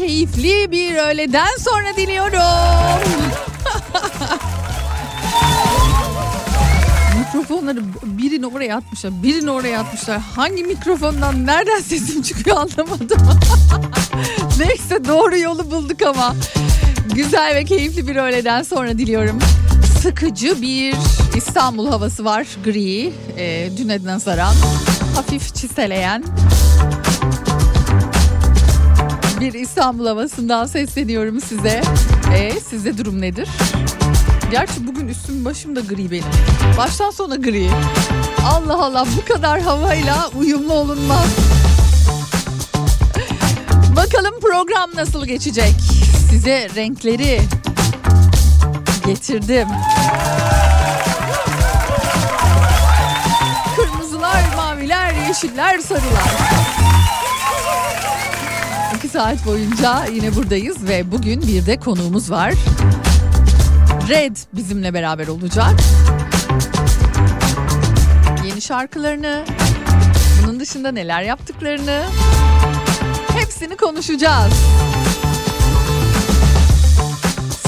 Keyifli bir öğleden sonra diliyorum. Mikrofonları birini oraya atmışlar, birini oraya atmışlar. Hangi mikrofondan nereden sesim çıkıyor anlamadım. Neyse doğru yolu bulduk ama. Güzel ve keyifli bir öğleden sonra diliyorum. Sıkıcı bir İstanbul havası var. Gri, e, düne nazaran. Hafif çiseleyen. Bir İstanbul havasından sesleniyorum size. E, sizde durum nedir? Gerçi bugün üstüm başım da gri benim. Baştan sona gri. Allah Allah bu kadar havayla uyumlu olunmaz. Bakalım program nasıl geçecek? Size renkleri getirdim. Kırmızılar, maviler, yeşiller, sarılar. Saat boyunca yine buradayız ve bugün bir de konuğumuz var. Red bizimle beraber olacak. Yeni şarkılarını, bunun dışında neler yaptıklarını hepsini konuşacağız.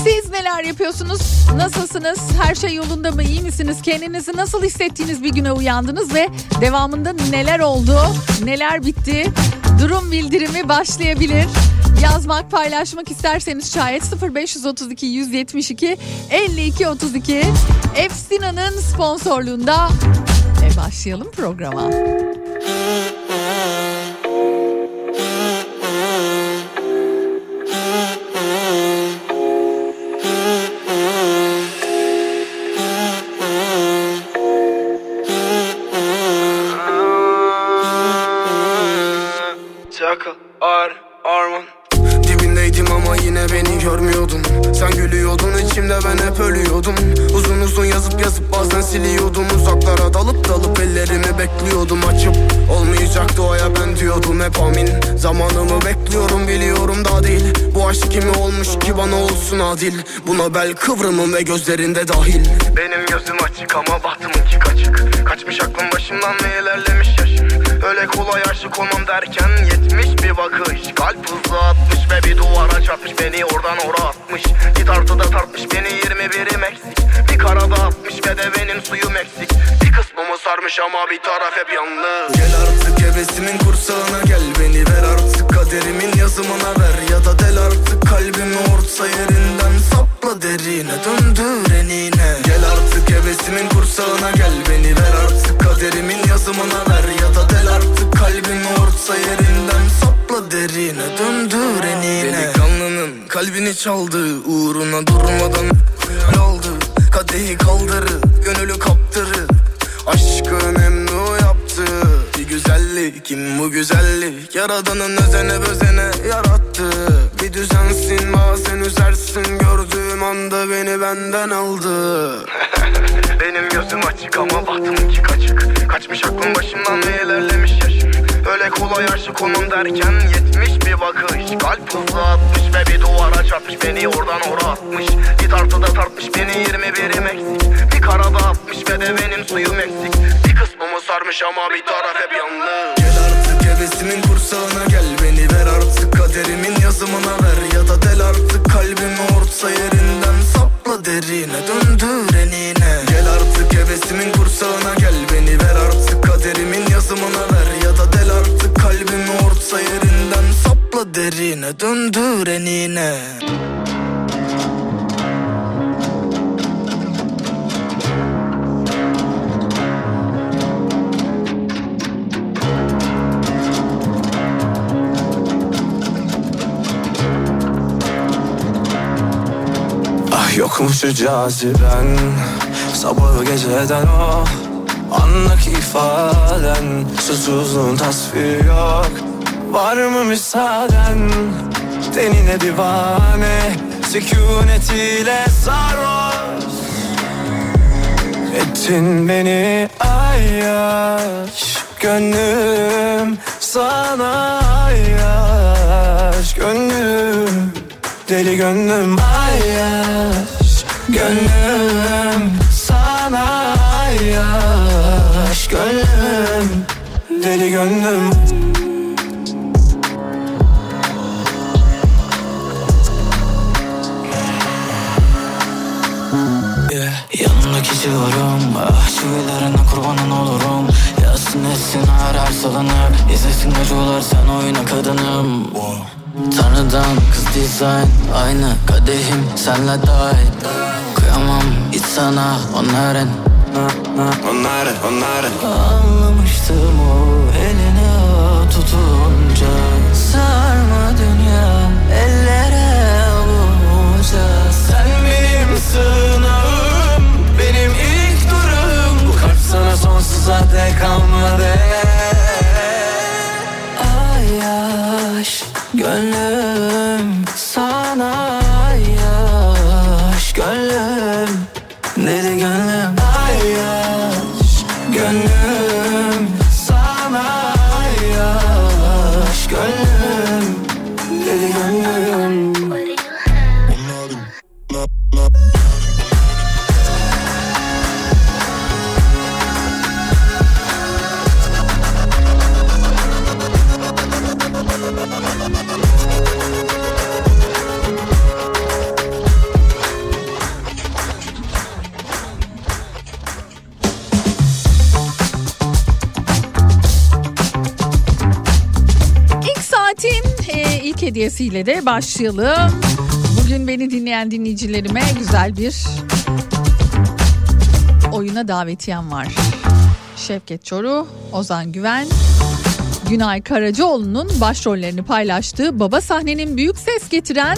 Siz neler yapıyorsunuz? Nasılsınız? Her şey yolunda mı? İyi misiniz? Kendinizi nasıl hissettiğiniz bir güne uyandınız ve devamında neler oldu? Neler bitti? Durum bildirimi başlayabilir. Yazmak, paylaşmak isterseniz şayet 0532 172 52 32 Efsina'nın sponsorluğunda ve başlayalım programa. Bazen siliyordum Uzaklara dalıp dalıp ellerimi bekliyordum. Açıp olmayacaktı o ya ben diyordum hep amin. Zamanımı bekliyorum biliyorum daha değil. Bu aşk kimi olmuş ki bana olsun adil? Buna bel kıvrımım ve gözlerinde dahil. Benim gözüm açık ama bahtımınki kaçık. Kaçmış aklım başımdan ve ilerlemiş Öyle kolay aşık olmam derken yetmiş bir bakış. Kalp hızlı atmış ve bir duvara çarpmış. Beni oradan ora atmış. Bir tartıda tartmış beni 21'im eksik Bir karada atmış ve de benim suyum eksik. Bir kısmımı sarmış ama bir taraf hep yalnız. Gel artık hevesimin kursağına gel. Beni ver artık Kaderimin yazımına ver. Ya da del artık Kalbimi orta yerinden derine döndür enine. Gel artık hevesimin kursağına gel beni ver artık. Kaderimin yazımına ver ya da del artık. Kalbimi orta yerinden sapla derine döndür enine. Delikanlının kalbini çaldı uğruna durmadan aldı. Kadehi kaldırı gönülü kaptırı Aşkı memnu yaptı. Bir güzellik kim bu güzellik Yaradanın özene özene yarattı Bir düzensin bazen üzersin. Gördüğüm anda beni benden aldı. Benim gözüm açık ama bahtımınki kaçık. Kaçmış aklım başımdan ve ilerlemiş yaşım. Öyle kolay aşık olmam derken yetmiş bir bakış. Kalp hızlı atmış ve bir duvara çarpmış. Beni oradan ora atmış. Bir tartıda tartmış beni 21'im eksik. Bir karada atmış ve de benim suyum eksik. Bir kısmımı sarmış ama bir taraf hep yalnız Hevesimin kursağına gel Beni ver artık kaderimin yazımına ver Ya da del artık kalbimi orta yerinden sapla derine Döndür enine. Gel artık hevesimin kursağına gel Beni ver artık kaderimin yazımına ver Ya da del artık kalbimi orta yerinden sapla derine Döndür enine yokmuş şu caziben Sabahı geceden o Anlık ifaden. Susuzluğun tasviri yok Var mı müsaaden? Tenine divane Sükunetiyle sarhoş. Ettin beni ayyaş Gönlüm sana ayyaş. Gönlüm Deli gönlüm ayyaş Gönlüm sana ayyaş Gönlüm. Deli gönlüm. Yeah. Yanındaki civarım Ah çivilerine kurbanın olurum. Yazsın etsin her salınıp İzlesin acılar sen oyna kadınım Tanrıdan kız dizayn Aynı kadehim senle dahil. Kıyamam hiç sana onların. Onların onların. Anlamıştım o elini tutunca. Sarma dünya ellere avunca Sen benim sığınağım Benim ilk durum Bu kalp sana sonsuza dek kalmadı. Ay yaş Gönlüm sana hediyesiyle de başlayalım. Bugün beni dinleyen dinleyicilerime güzel bir oyuna davetiyem var. Şevket Çoruh, Ozan Güven, Günay Karacaoğlu'nun başrollerini paylaştığı Baba Sahnenin büyük ses getiren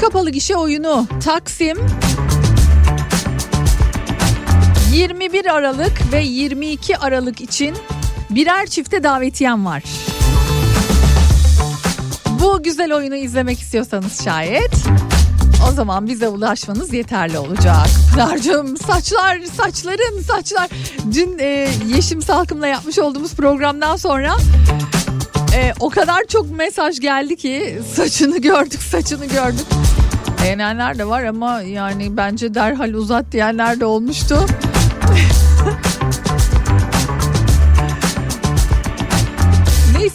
kapalı gişe oyunu Taksim 21 Aralık ve 22 Aralık için birer çifte davetiyem var. Bu güzel oyunu izlemek istiyorsanız şayet o zaman bize ulaşmanız yeterli olacak. Pınar'cığım saçlar saçların saçlar. Dün e, Yeşim Salkım'la yapmış olduğumuz programdan sonra e, o kadar çok mesaj geldi ki saçını gördük saçını gördük. Beğenenler de var ama yani bence derhal uzat diyenler de olmuştu.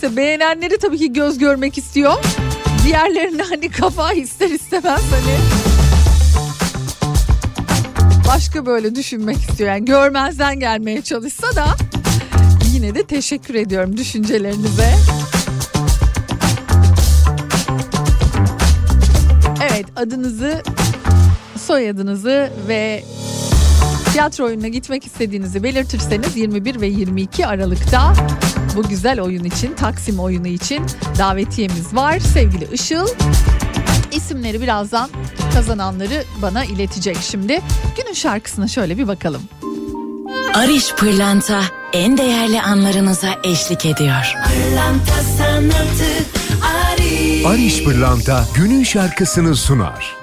Neyse beğenenleri tabii ki göz görmek istiyor. Diğerlerine hani kafa ister istemez hani başka böyle düşünmek istiyor. Yani görmezden gelmeye çalışsa da yine de teşekkür ediyorum düşüncelerinize. Evet adınızı, soyadınızı ve tiyatro oyununa gitmek istediğinizi belirtirseniz 21 ve 22 Aralık'ta bu güzel oyun için, Taksim oyunu için davetiyemiz var. Sevgili Işıl, isimleri birazdan kazananları bana iletecek şimdi. Günün şarkısına şöyle bir bakalım. Ariş Pırlanta en değerli anlarınıza eşlik ediyor. Pırlanta sanatı Ariş Ariş Pırlanta günün şarkısını sunar.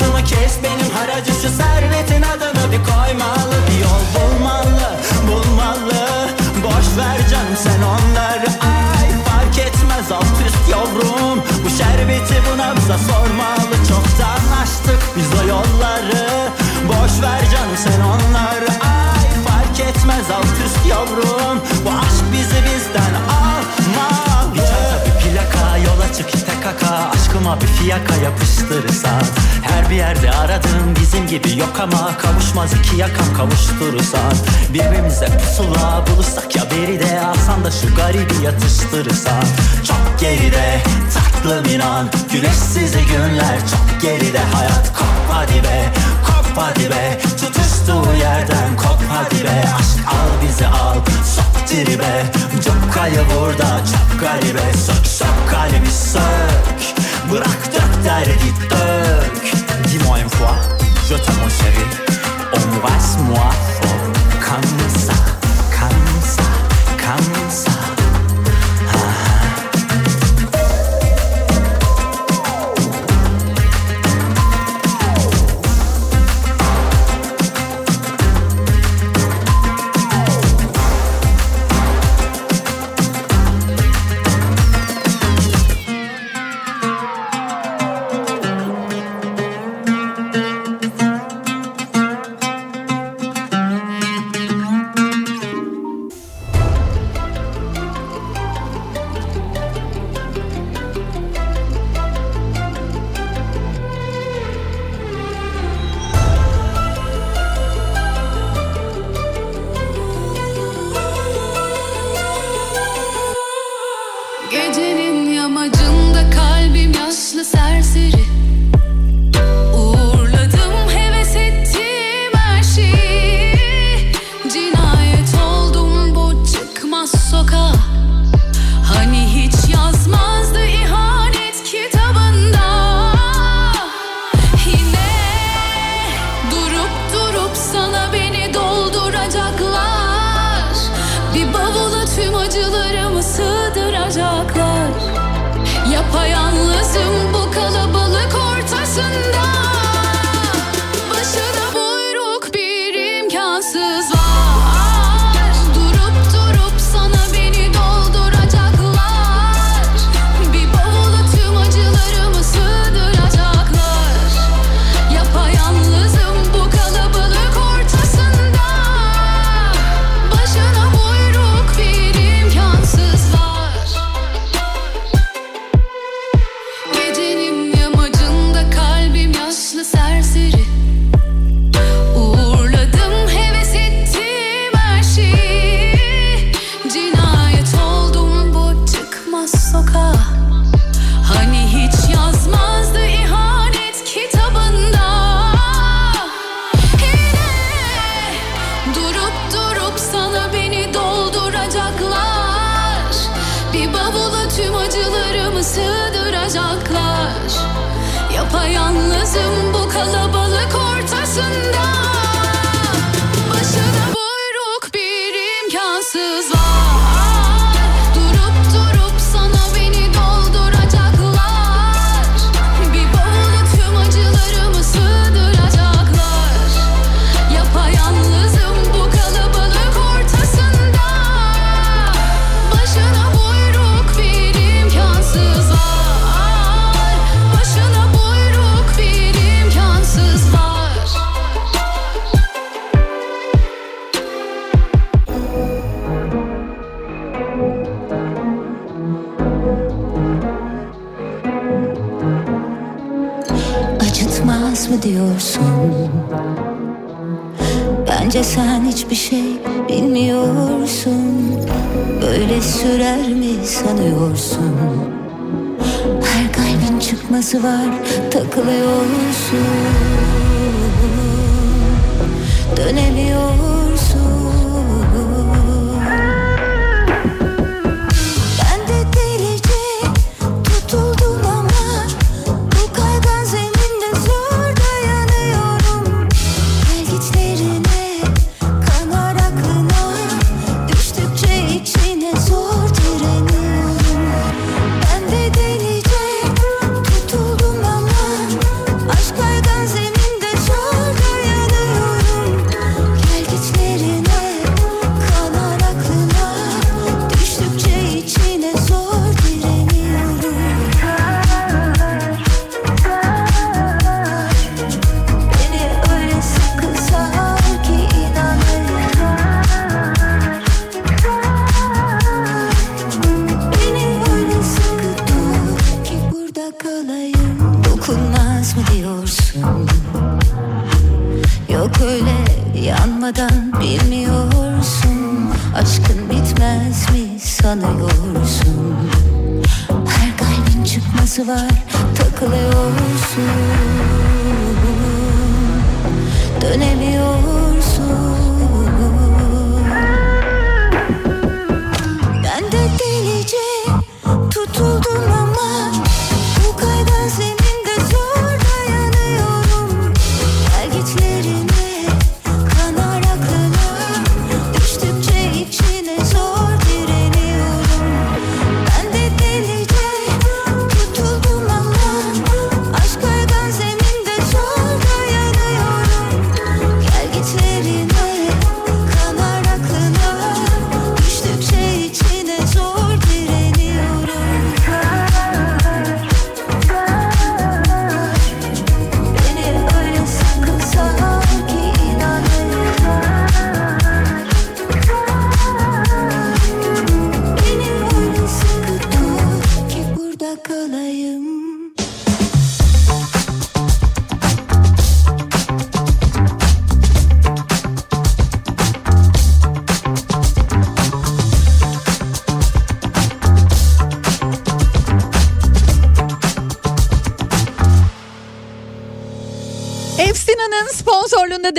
Mi yarısı mı kes benim haracı Şu servetin adını bir koymalı. Bir yol bulmalı bulmalı. Boş ver canım sen onları Ay. Fark etmez alt üst yavrum. Bu şerbeti buna bize sormalı. Çoktan açtık biz o yolları. Boş ver canım sen onları Ay. Fark etmez alt üst yavrum Kafama bir fiyaka yapıştırırsan Her bir yerde aradığım bizim gibi yok ama Kavuşmaz iki yakam kavuşturursan Birbirimize pusula bulursak ya beri de Alsan da şu garibi yatıştırırsan Çok geride tatlım inan Güneşsiz günler. Çok geride Hayat kop hadi be kop hadi be Tutuştuğu yerden kop hadi be Aşk al bizi al sok tribe. Çok kaya burada çok garibe. Sök sök kalbi sök. Bırak dök derdi dök. Dis-moi une fois, je t'aime mon chéri Embrasse-moi fort, oh, comme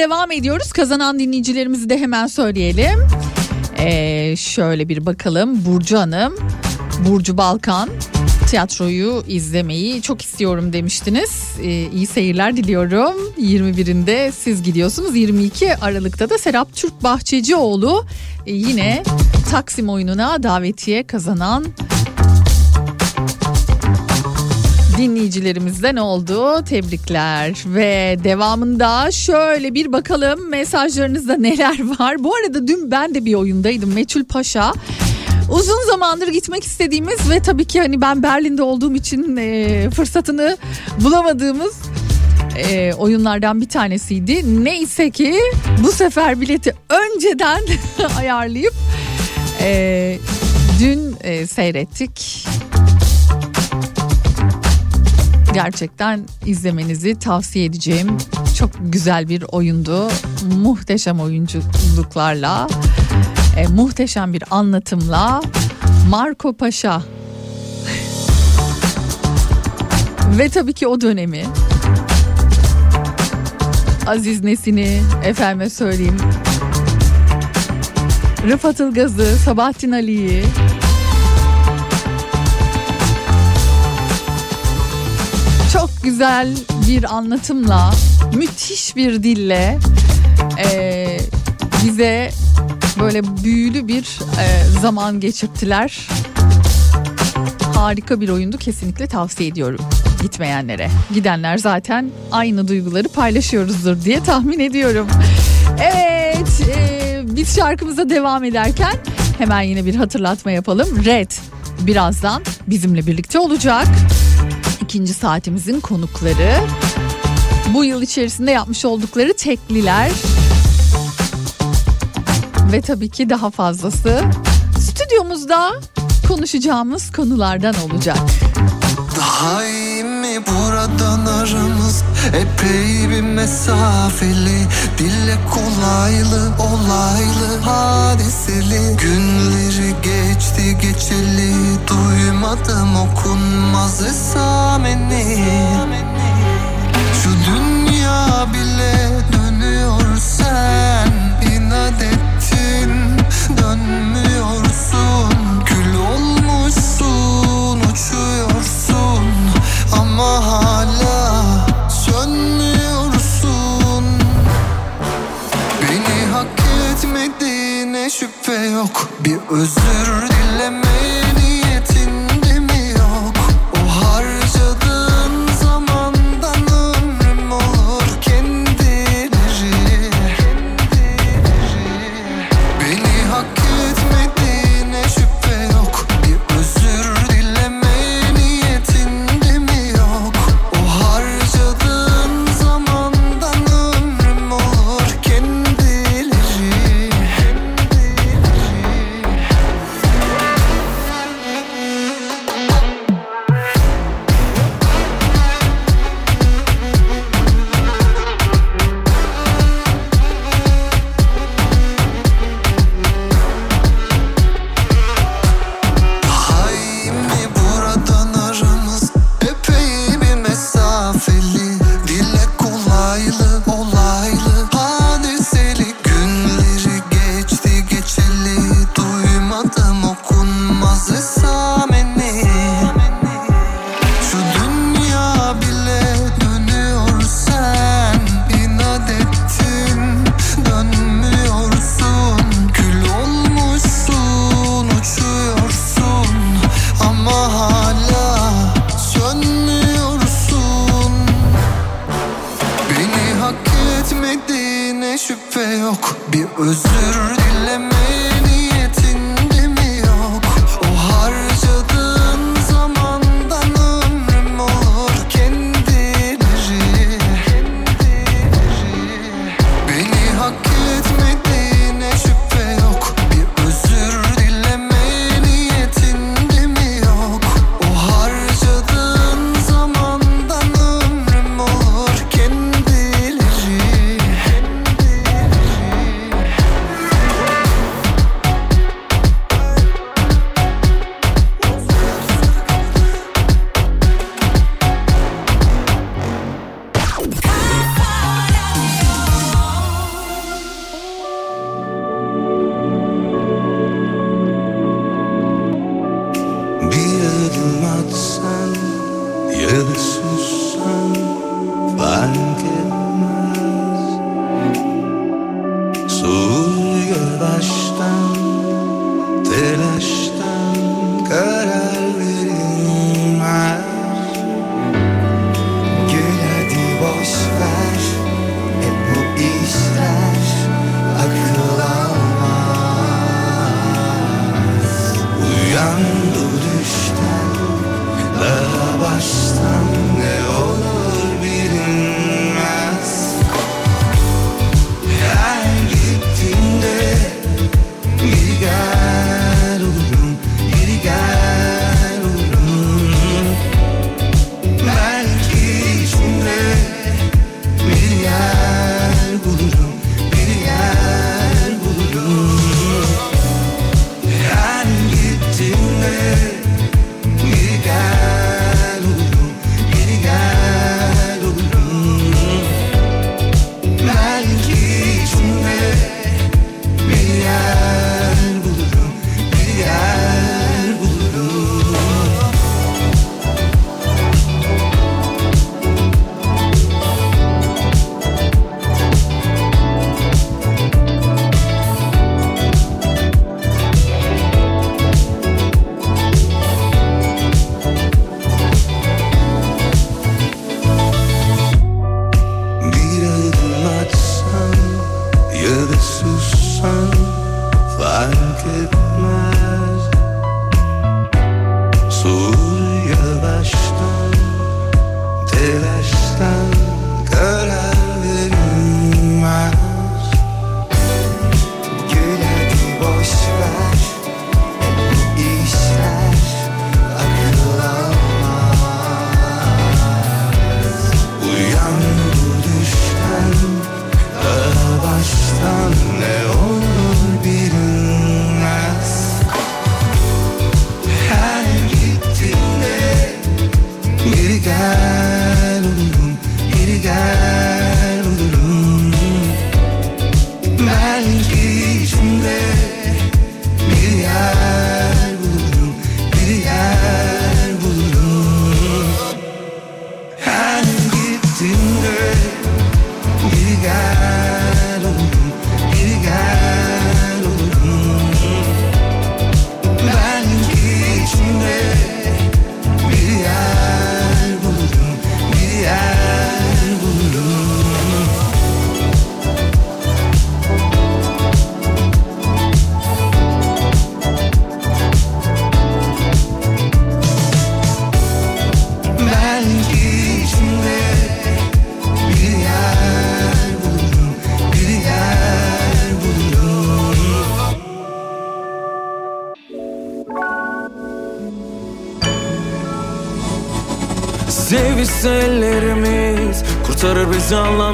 devam ediyoruz. Kazanan dinleyicilerimizi de hemen söyleyelim. Ee, şöyle bir bakalım. Burcu Hanım, Burcu Balkan tiyatroyu izlemeyi çok istiyorum demiştiniz. Ee, iyi seyirler diliyorum. 21'inde siz gidiyorsunuz. 22 Aralık'ta da Serap Türk Bahçecioğlu e, yine Taksim oyununa davetiye kazanan dinleyicilerimizden oldu. Tebrikler ve devamında şöyle bir bakalım mesajlarınızda neler var. Bu arada dün ben de bir oyundaydım Meçhul Paşa. Uzun zamandır gitmek istediğimiz ve tabii ki hani ben Berlin'de olduğum için e, fırsatını bulamadığımız e, oyunlardan bir tanesiydi. Neyse ki bu sefer bileti önceden ayarlayıp e, dün e, seyrettik. Gerçekten izlemenizi tavsiye edeceğim. Çok güzel bir oyundu. Muhteşem oyunculuklarla, e, muhteşem bir anlatımla Marco Paşa ve tabii ki o dönemi Aziz Nesin'i efendime söyleyeyim Rıfat Ilgaz'ı, Sabahattin Ali'yi güzel bir anlatımla, müthiş bir dille e, bize böyle büyülü bir e, zaman geçirttiler. Harika bir oyundu kesinlikle tavsiye ediyorum gitmeyenlere. Gidenler zaten aynı duyguları paylaşıyoruzdur diye tahmin ediyorum. Evet e, biz şarkımıza devam ederken hemen yine bir hatırlatma yapalım. Red birazdan bizimle birlikte olacak ikinci saatimizin konukları. Bu yıl içerisinde yapmış oldukları tekliler ve tabii ki daha fazlası stüdyomuzda konuşacağımız konulardan olacak. Mi buradan aramız Epey bir mesafeli. Dille kolaylı olaylı hadiseli. Günleri geçti geçeli. Duymadım okunmaz esameni. Şu dünya bile dönüyor sen. İnat ettin dönmüyorsun. Kül olmuşsun uçuyorsun ama hala sönmüyorsun. Beni hak etmediğine şüphe yok. Bir özür dilemeye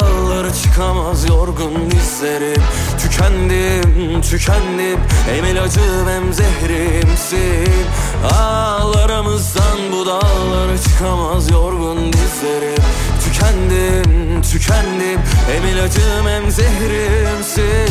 bu dağlara çıkamaz yorgun dizlerim Tükendim, tükendim. Hem ilacım hem zehrimsin. Ağlarımızdan bu dağlara çıkamaz yorgun dizlerim Tükendim, tükendim. Hem ilacım hem zehrimsin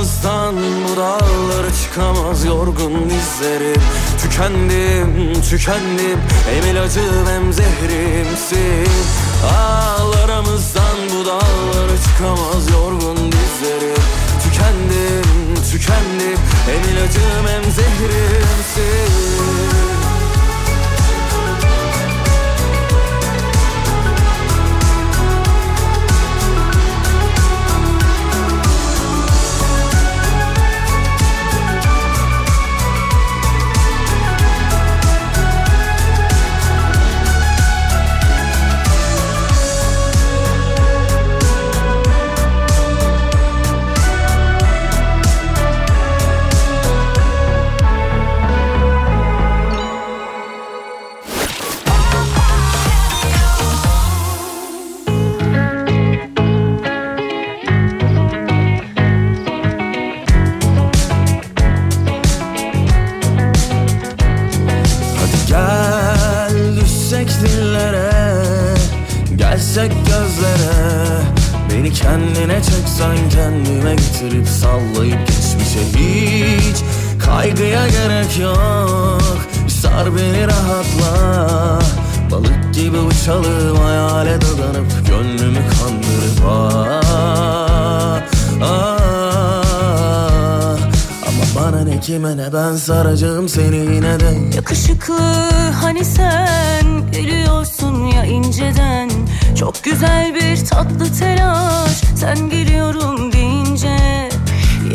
Ağlarımızdan bu dağlara çıkamaz yorgun dizlerim. Tükendim, tükendim Hem ilacım hem zehrimsin. Ağlarımızdan bu dağlara çıkamaz yorgun dizlerim. Tükendim, tükendim Hem ilacım hem zehrimsin gibi uçalım hayale dadanıp Gönlümü kandırıp ah, ah. Ama bana ne kime ne ben saracağım seni yine de. Yakışıklı hani sen gülüyorsun ya inceden. Çok güzel bir tatlı telaş sen geliyorum deyince.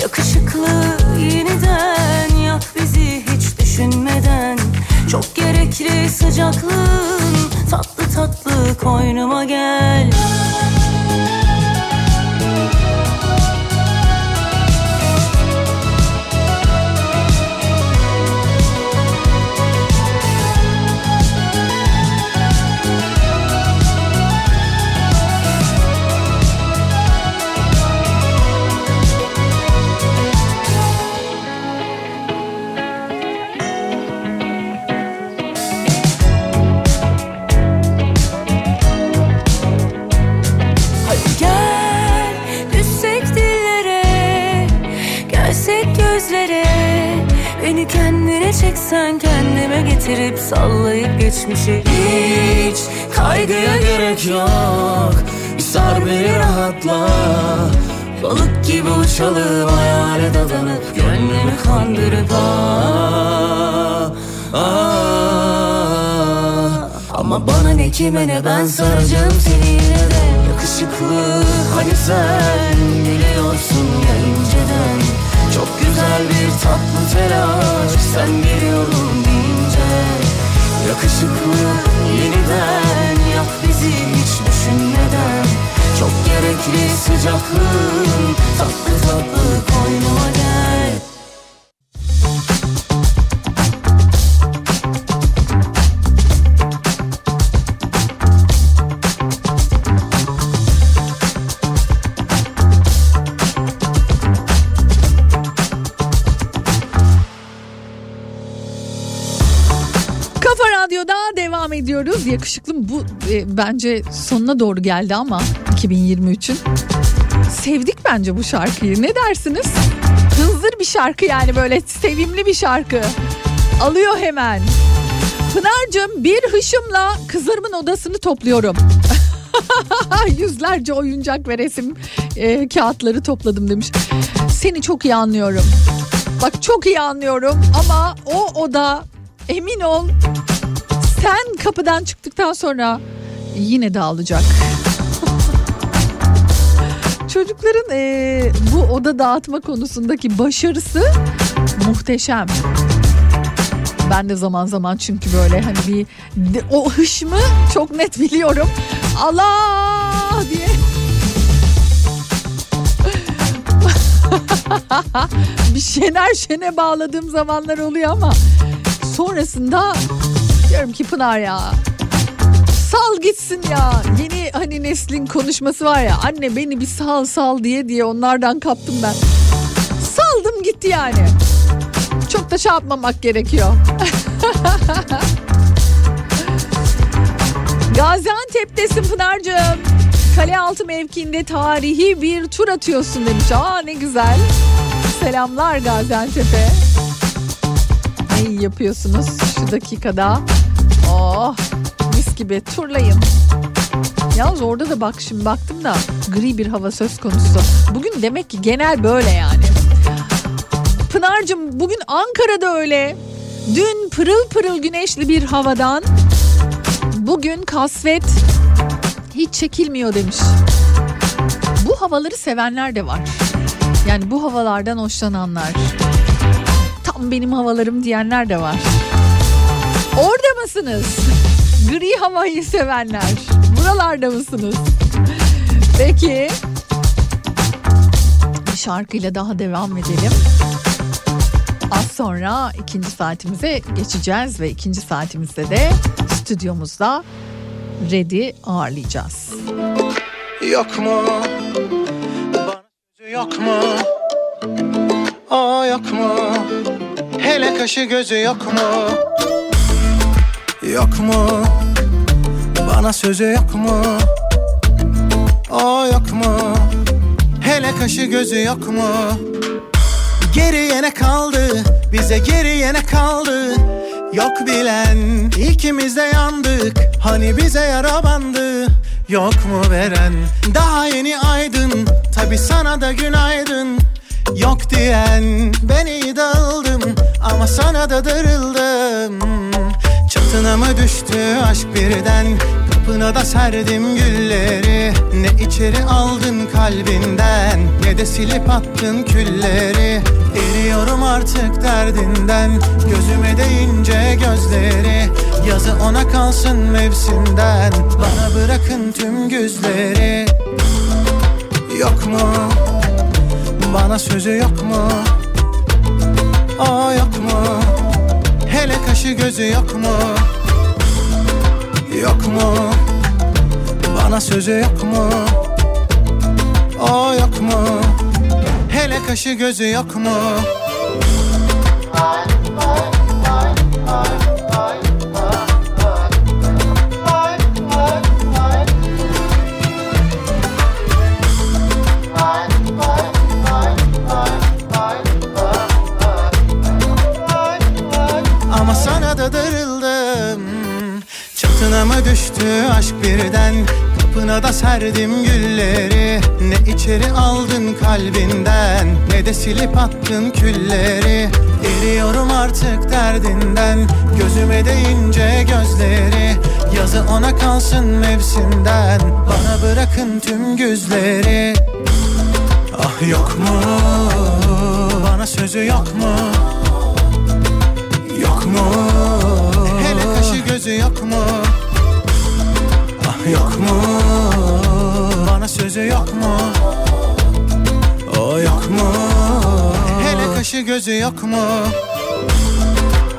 Yakışıklı yeniden yak bizi hiç düşünmeden. Çok gerekli tatlı koynuma gel geçmişe Hiç kaygıya gerek yok. Bir sar beni rahatla. Balık gibi uçalım hayale dadanıp Gönlümü kandırıp ah, ah. Ama bana ne kime ne ben saracağım seni yine de. Yakışıklı hani sen biliyorsun ya Çok güzel bir tatlı telaş sen geliyorum deyince Yakışıklı yeniden yak bizi hiç düşünmeden. Çok gerekli sıcaklığın tatlı tatlı koynuma gel ediyoruz. Yakışıklı bu e, bence sonuna doğru geldi ama 2023'ün. Sevdik bence bu şarkıyı. Ne dersiniz? Hınzır bir şarkı yani böyle sevimli bir şarkı. Alıyor hemen. Pınar'cığım bir hışımla kızlarımın odasını topluyorum. Yüzlerce oyuncak ve resim e, kağıtları topladım demiş. Seni çok iyi anlıyorum. Bak çok iyi anlıyorum ama o oda emin ol sen kapıdan çıktıktan sonra yine dağılacak. Çocukların e, bu oda dağıtma konusundaki başarısı muhteşem. Ben de zaman zaman çünkü böyle hani bir de- o hışmı çok net biliyorum. Allah diye. bir şener şene bağladığım zamanlar oluyor ama sonrasında diyorum ki Pınar ya sal gitsin ya. Yeni hani neslin konuşması var ya anne beni bir sal sal diye diye onlardan kaptım ben. Saldım gitti yani. Çok da şey yapmamak gerekiyor. Gaziantep'tesin Pınar'cığım. Kalealtı mevkiinde tarihi bir tur atıyorsun demiş. Aa ne güzel. Selamlar Gaziantep'e. İyi yapıyorsunuz şu dakikada. Oh mis gibi turlayın. Yalnız orada da bak şimdi baktım da gri bir hava söz konusu. Bugün demek ki genel böyle yani. Pınar'cığım bugün Ankara'da öyle. Dün pırıl pırıl güneşli bir havadan bugün kasvet hiç çekilmiyor demiş. Bu havaları sevenler de var. Yani bu havalardan hoşlananlar. Tam benim havalarım diyenler de var. Orada mısınız? Gri havayı sevenler. Buralarda mısınız? Peki. Bir şarkıyla daha devam edelim. Az sonra ikinci saatimize geçeceğiz ve ikinci saatimizde de stüdyomuzda Red'i ağırlayacağız. Yok mu? Bana yok mu? Aa yok mu? Hele kaşı gözü yok mu? Yok mu? Bana sözü yok mu? Aa yok mu? Hele kaşı gözü yok mu? Geriye ne kaldı? Bize geriye ne kaldı? Yok bilen ikimiz de yandık Hani bize yara bandı Yok mu veren daha yeni aydın Tabi sana da günaydın Yok diyen ben iyi dağıldım Ama sana da darıldım. Çatına mı düştü aşk birden? Kapına da serdim gülleri. Ne içeri aldın kalbinden Ne de silip attın külleri. Eriyorum artık derdinden Gözüme değince gözleri. Yazı ona kalsın mevsimden Bana bırakın tüm güzleri. Yok mu? Bana sözü yok mu? Aa yok mu? Hele kaşı gözü yok mu? Yok mu? Bana sözü yok mu? Aa yok mu? Hele kaşı gözü yok mu? Ama Mı düştü aşk birden Kapına da serdim gülleri. Ne içeri aldın kalbinden Ne de silip attın külleri. Eriyorum artık derdinden Gözüme değince gözleri. Yazı ona kalsın mevsimden Bana bırakın tüm güzleri. Ah yok mu? Bana sözü yok mu? Yok mu? Hele kaşı gözü yok mu? Yok mu? Bana sözü yok mu? O yok mu? Hele kaşı gözü yok mu?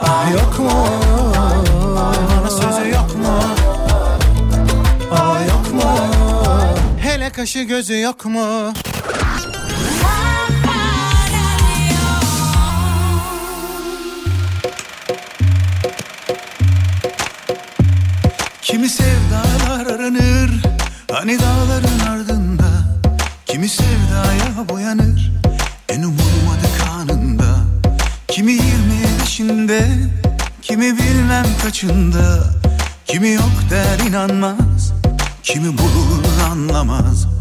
Ah yok mu? Bana sözü yok mu? Ah yok mu? Hele kaşı gözü yok mu? Hani dağların ardında Kimi sevdaya boyanır En umulmadık anında. Kimi yirmi beşinde Kimi bilmem kaçında. Kimi yok der inanmaz Kimi bulur anlamaz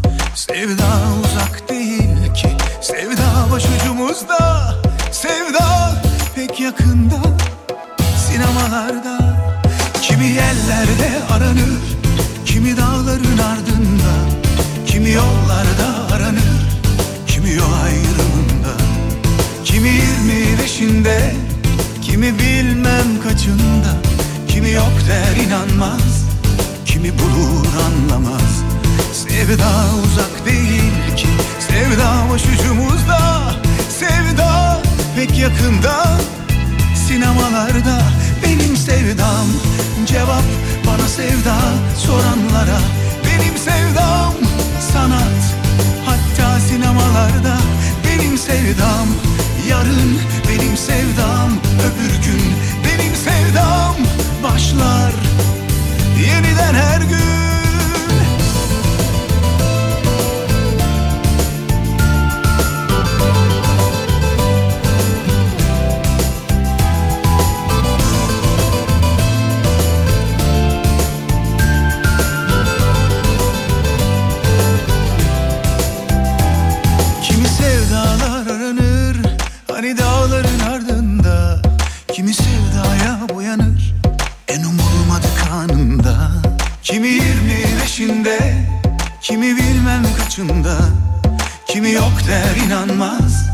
inanmaz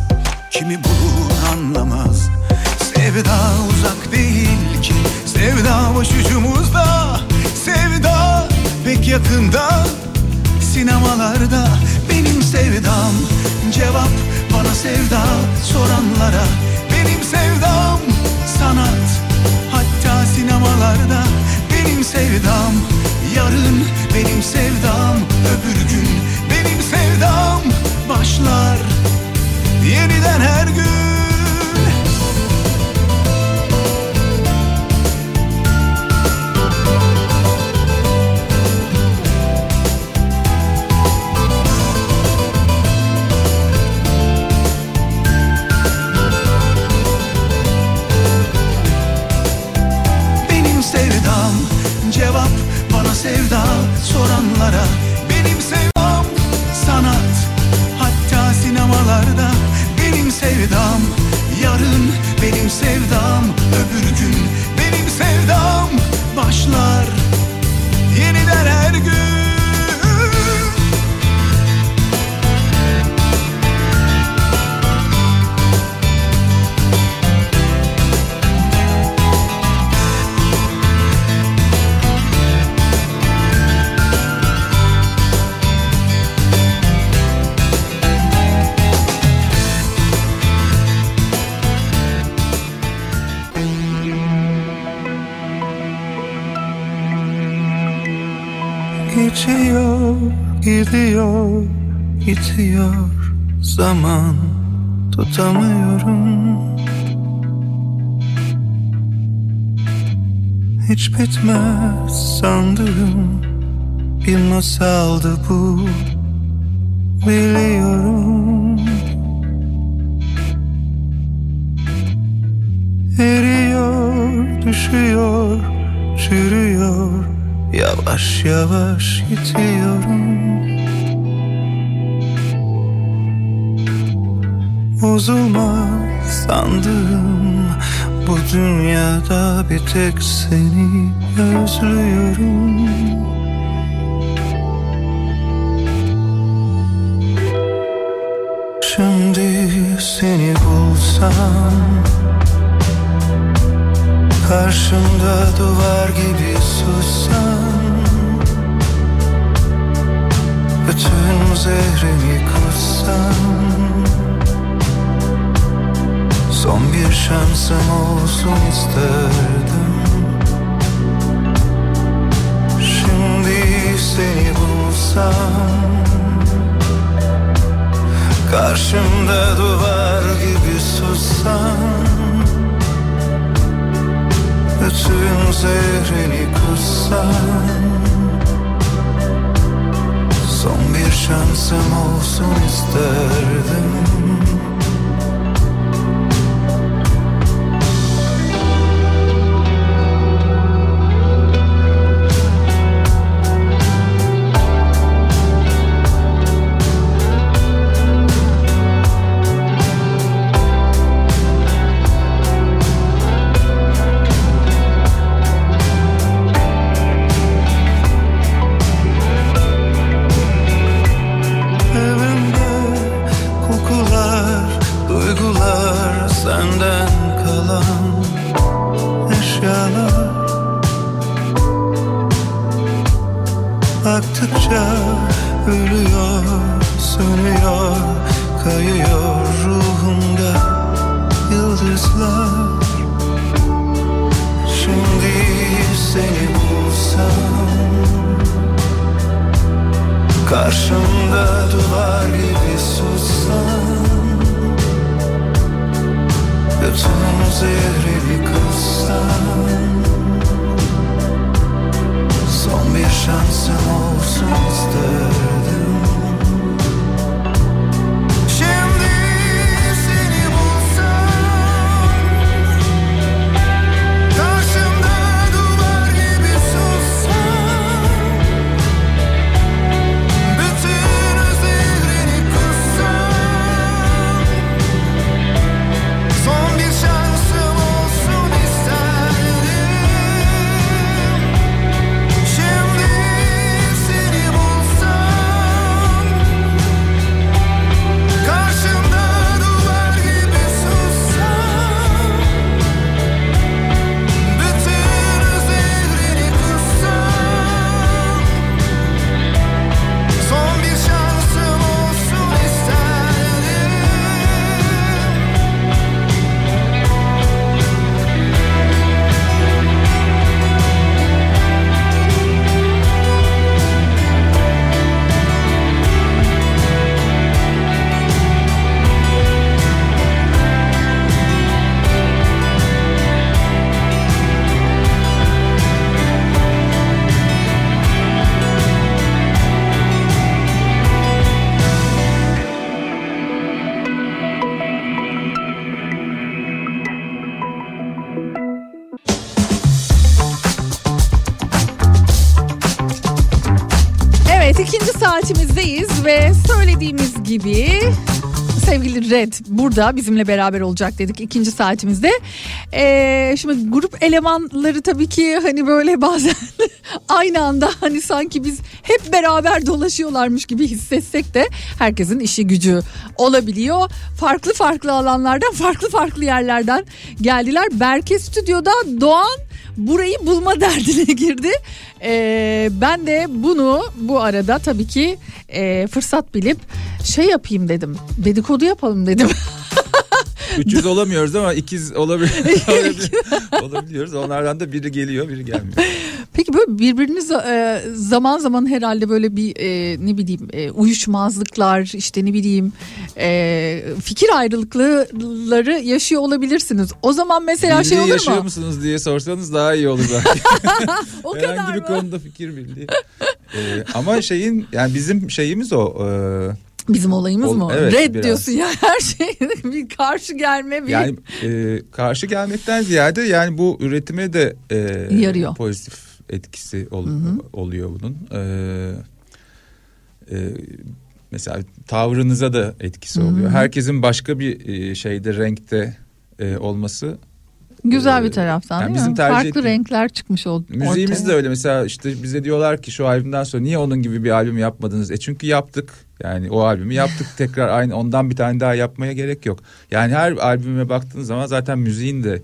Kimi bulur anlamaz. Sevda uzak değil ki Sevda başucumuzda. Sevda pek yakında Sinemalarda benim sevdam. Cevap bana sevda soranlara Benim sevdam sanat. Hatta sinemalarda benim sevdam Yarın benim sevdam Öbür gün benim sevdam Başlar yeniden her gün zaman tutamıyorum. Hiç bitmez sandığım. Bir masaldı bu. Biliyorum Bozulmaz sandığım Bu dünyada bir tek seni özlüyorum. Şimdi seni bulsam Karşımda duvar gibi sussan Bütün zehrimi kussan Son bir şansım olsun isterdim. Şimdi seni bulsam. Karşımda duvar gibi sussan bütün zehrini kussan Son bir şansım olsun isterdim gibi sevgili Red burada bizimle beraber olacak dedik ikinci saatimizde. Ee, şimdi grup elemanları tabii ki hani böyle bazen aynı anda hani sanki biz hep beraber dolaşıyorlarmış gibi hissetsek de herkesin işi gücü olabiliyor. Farklı farklı alanlardan farklı farklı yerlerden geldiler. Berke Stüdyo'da Doğan burayı bulma derdine girdi. Ee, ben de bunu bu arada tabii ki e, fırsat bilip şey yapayım dedim. Dedikodu yapalım dedim. 300 olamıyoruz ama ikiz olabilir, olabiliyoruz. Onlardan da biri geliyor biri gelmiyor. Peki böyle birbiriniz e, zaman zaman herhalde böyle bir e, ne bileyim e, uyuşmazlıklar işte ne bileyim fikir ayrılıkları yaşıyor olabilirsiniz. O zaman mesela şey Birliği olur yaşıyor mu? musunuz diye sorsanız daha iyi olur belki. O Herhangi kadar bir mı? konuda fikir birliği. Ee, ama şeyin yani bizim şeyimiz o. e, Bizim olayımız Ol- mı? evet, Red biraz. diyorsun ya her şey bir karşı gelme bir Yani e, karşı gelmekten ziyade yani bu üretime de e, Yarıyor. pozitif etkisi ol- oluyor bunun. E, e, mesela tavrınıza da etkisi Hı hı. oluyor. Herkesin başka bir e, şeyde renkte e, olması güzel e, bir taraftan yani değil bizim mi? Farklı ettiğimiz- renkler çıkmış oldu. Müziğimiz de öyle mesela işte bize diyorlar ki şu albümden sonra niye onun gibi bir albüm yapmadınız? E çünkü yaptık. Yani o albümü yaptık tekrar aynı ondan bir tane daha yapmaya gerek yok. Yani her albüme baktığınız zaman zaten müziğin de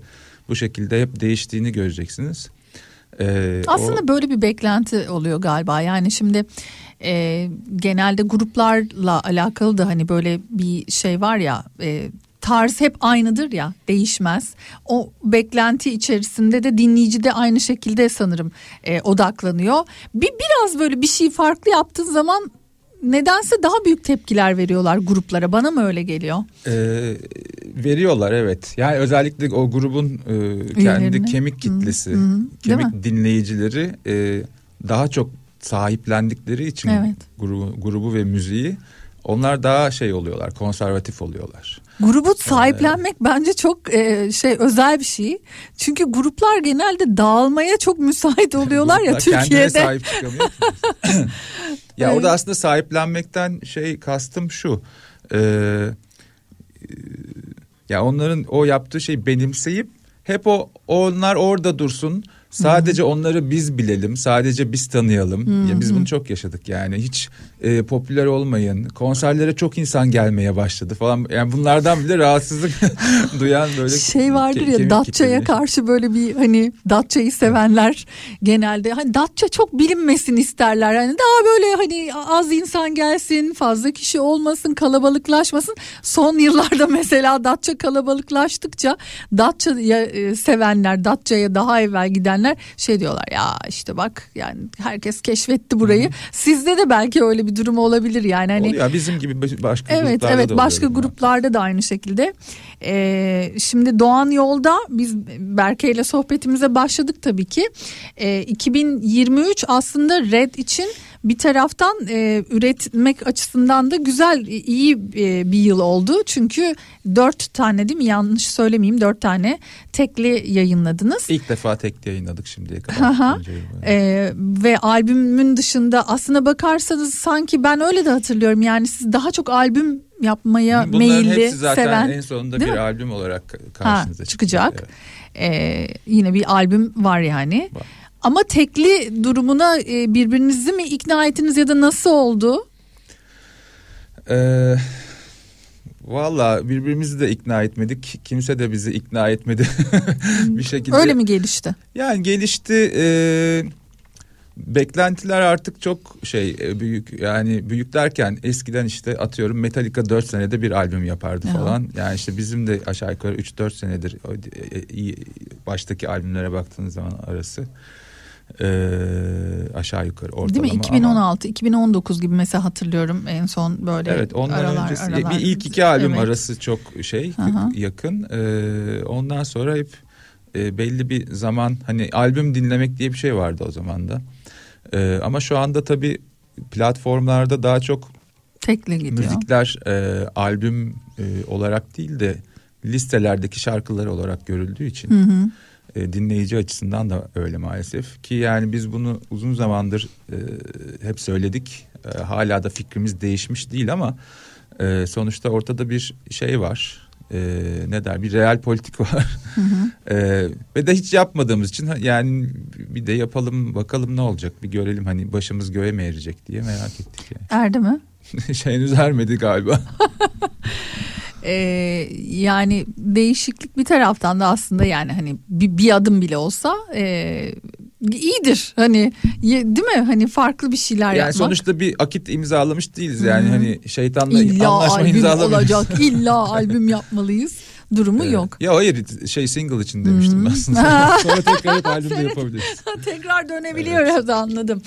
bu şekilde hep değiştiğini göreceksiniz. Ee, Aslında o- böyle bir beklenti oluyor galiba. Yani şimdi e, genelde gruplarla alakalı da hani böyle bir şey var ya e, tarz hep aynıdır ya değişmez. O beklenti içerisinde de dinleyici de aynı şekilde sanırım e, odaklanıyor. Bir biraz böyle bir şey farklı yaptığın zaman nedense daha büyük tepkiler veriyorlar gruplara. Bana mı öyle geliyor? Ee, veriyorlar evet. Yani özellikle o grubun e, kendi Üyelerine. kemik kitlesi, hı. Değil kemik mi? dinleyicileri e, daha çok sahiplendikleri için Evet. grubu, grubu ve müziği onlar daha şey oluyorlar, konservatif oluyorlar. Grubu sahiplenmek bence çok e, şey özel bir şey. Çünkü gruplar genelde dağılmaya çok müsait oluyorlar ya Türkiye'de. sahip çıkamıyor. ya Evet. orada aslında sahiplenmekten şey kastım şu. e, ya onların o yaptığı şeyi benimseyip hep o onlar orada dursun. Sadece onları biz bilelim, sadece biz tanıyalım. Ya biz bunu çok yaşadık yani. Hiç e, popüler olmayın. Konserlere çok insan gelmeye başladı falan. Yani bunlardan bile rahatsızlık duyan böyle şey vardır ke- ya Datça'ya karşı böyle bir hani Datça'yı sevenler genelde hani Datça çok bilinmesin isterler. Hani daha böyle hani az insan gelsin, fazla kişi olmasın, kalabalıklaşmasın. Son yıllarda mesela Datça kalabalıklaştıkça Datça'ya e, sevenler, Datça'ya daha evvel gidenler şey diyorlar ya işte bak yani herkes keşfetti burayı. Sizde de belki öyle bir durum olabilir yani hani Oluyor. Bizim gibi başka Evet gruplarda evet da başka oluyor. gruplarda da aynı şekilde. Ee, şimdi Doğan Yolda biz Berke ile sohbetimize başladık tabii ki. Ee, 2023 aslında Red için bir taraftan e, üretmek açısından da güzel iyi e, bir yıl oldu. Çünkü dört tane değil mi yanlış söylemeyeyim dört tane tekli yayınladınız. İlk defa tek yayınladık şimdiye kadar. Ee, ve albümün dışında aslına bakarsanız sanki ben öyle de hatırlıyorum yani siz daha çok albüm yapmaya Bunların meyilli hepsi zaten seven en sonunda bir mi? albüm olarak ha, karşınıza çıkacak. Evet. Ee, yine bir albüm var yani. Ama tekli durumuna e, birbirinizi mi ikna ettiniz ya da nasıl oldu? Ee, Valla birbirimizi de ikna etmedik. Kimse de bizi ikna etmedi bir şekilde. Öyle mi gelişti? Yani gelişti. e, beklentiler artık çok şey e, büyük yani büyük derken eskiden işte atıyorum Metallica 4 senede bir albüm yapardı Ya. falan. Yani işte bizim de aşağı yukarı 3-4 senedir e, baştaki albümlere baktığınız zaman arası e, aşağı yukarı ortalama. Değil mi? ama- 2016, 2019 gibi mesela hatırlıyorum en son böyle Evet ondan aralar, öncesi aralar. bir ilk iki albüm Evet. arası çok şey Aha. yakın. Ee, ondan sonra hep e, belli bir zaman hani albüm dinlemek diye bir şey vardı o zaman da. Ee, ama şu anda tabii platformlarda daha çok Tekli gidiyor. müzikler e, albüm e, olarak değil de listelerdeki şarkıları olarak görüldüğü için Hı hı. E, dinleyici açısından da öyle maalesef. Ki yani biz bunu uzun zamandır e, hep söyledik. E, hala da fikrimiz değişmiş değil ama e, sonuçta ortada bir şey var. E, ne der? Bir real politik var. E, ve de hiç yapmadığımız için yani bir de yapalım bakalım ne olacak? Bir görelim hani başımız göğe mi erecek diye merak ettik yani. Erdi mi? şey henüz ermedi galiba. Ee, yani değişiklik bir taraftan da aslında yani hani bir, bir adım bile olsa e, iyidir hani ye- değil mi hani farklı bir şeyler Yani yapmak. sonuçta bir akit imzalamış değiliz yani Hı. hani şeytanla illa anlaşma albüm imzalamıyoruz. olacak illa albüm yapmalıyız durumu yok. Ya hayır şey single için demiştim ben aslında. Sonra tekrar hep albüm de yapabiliriz. Tekrar dönebiliyoruz anladım.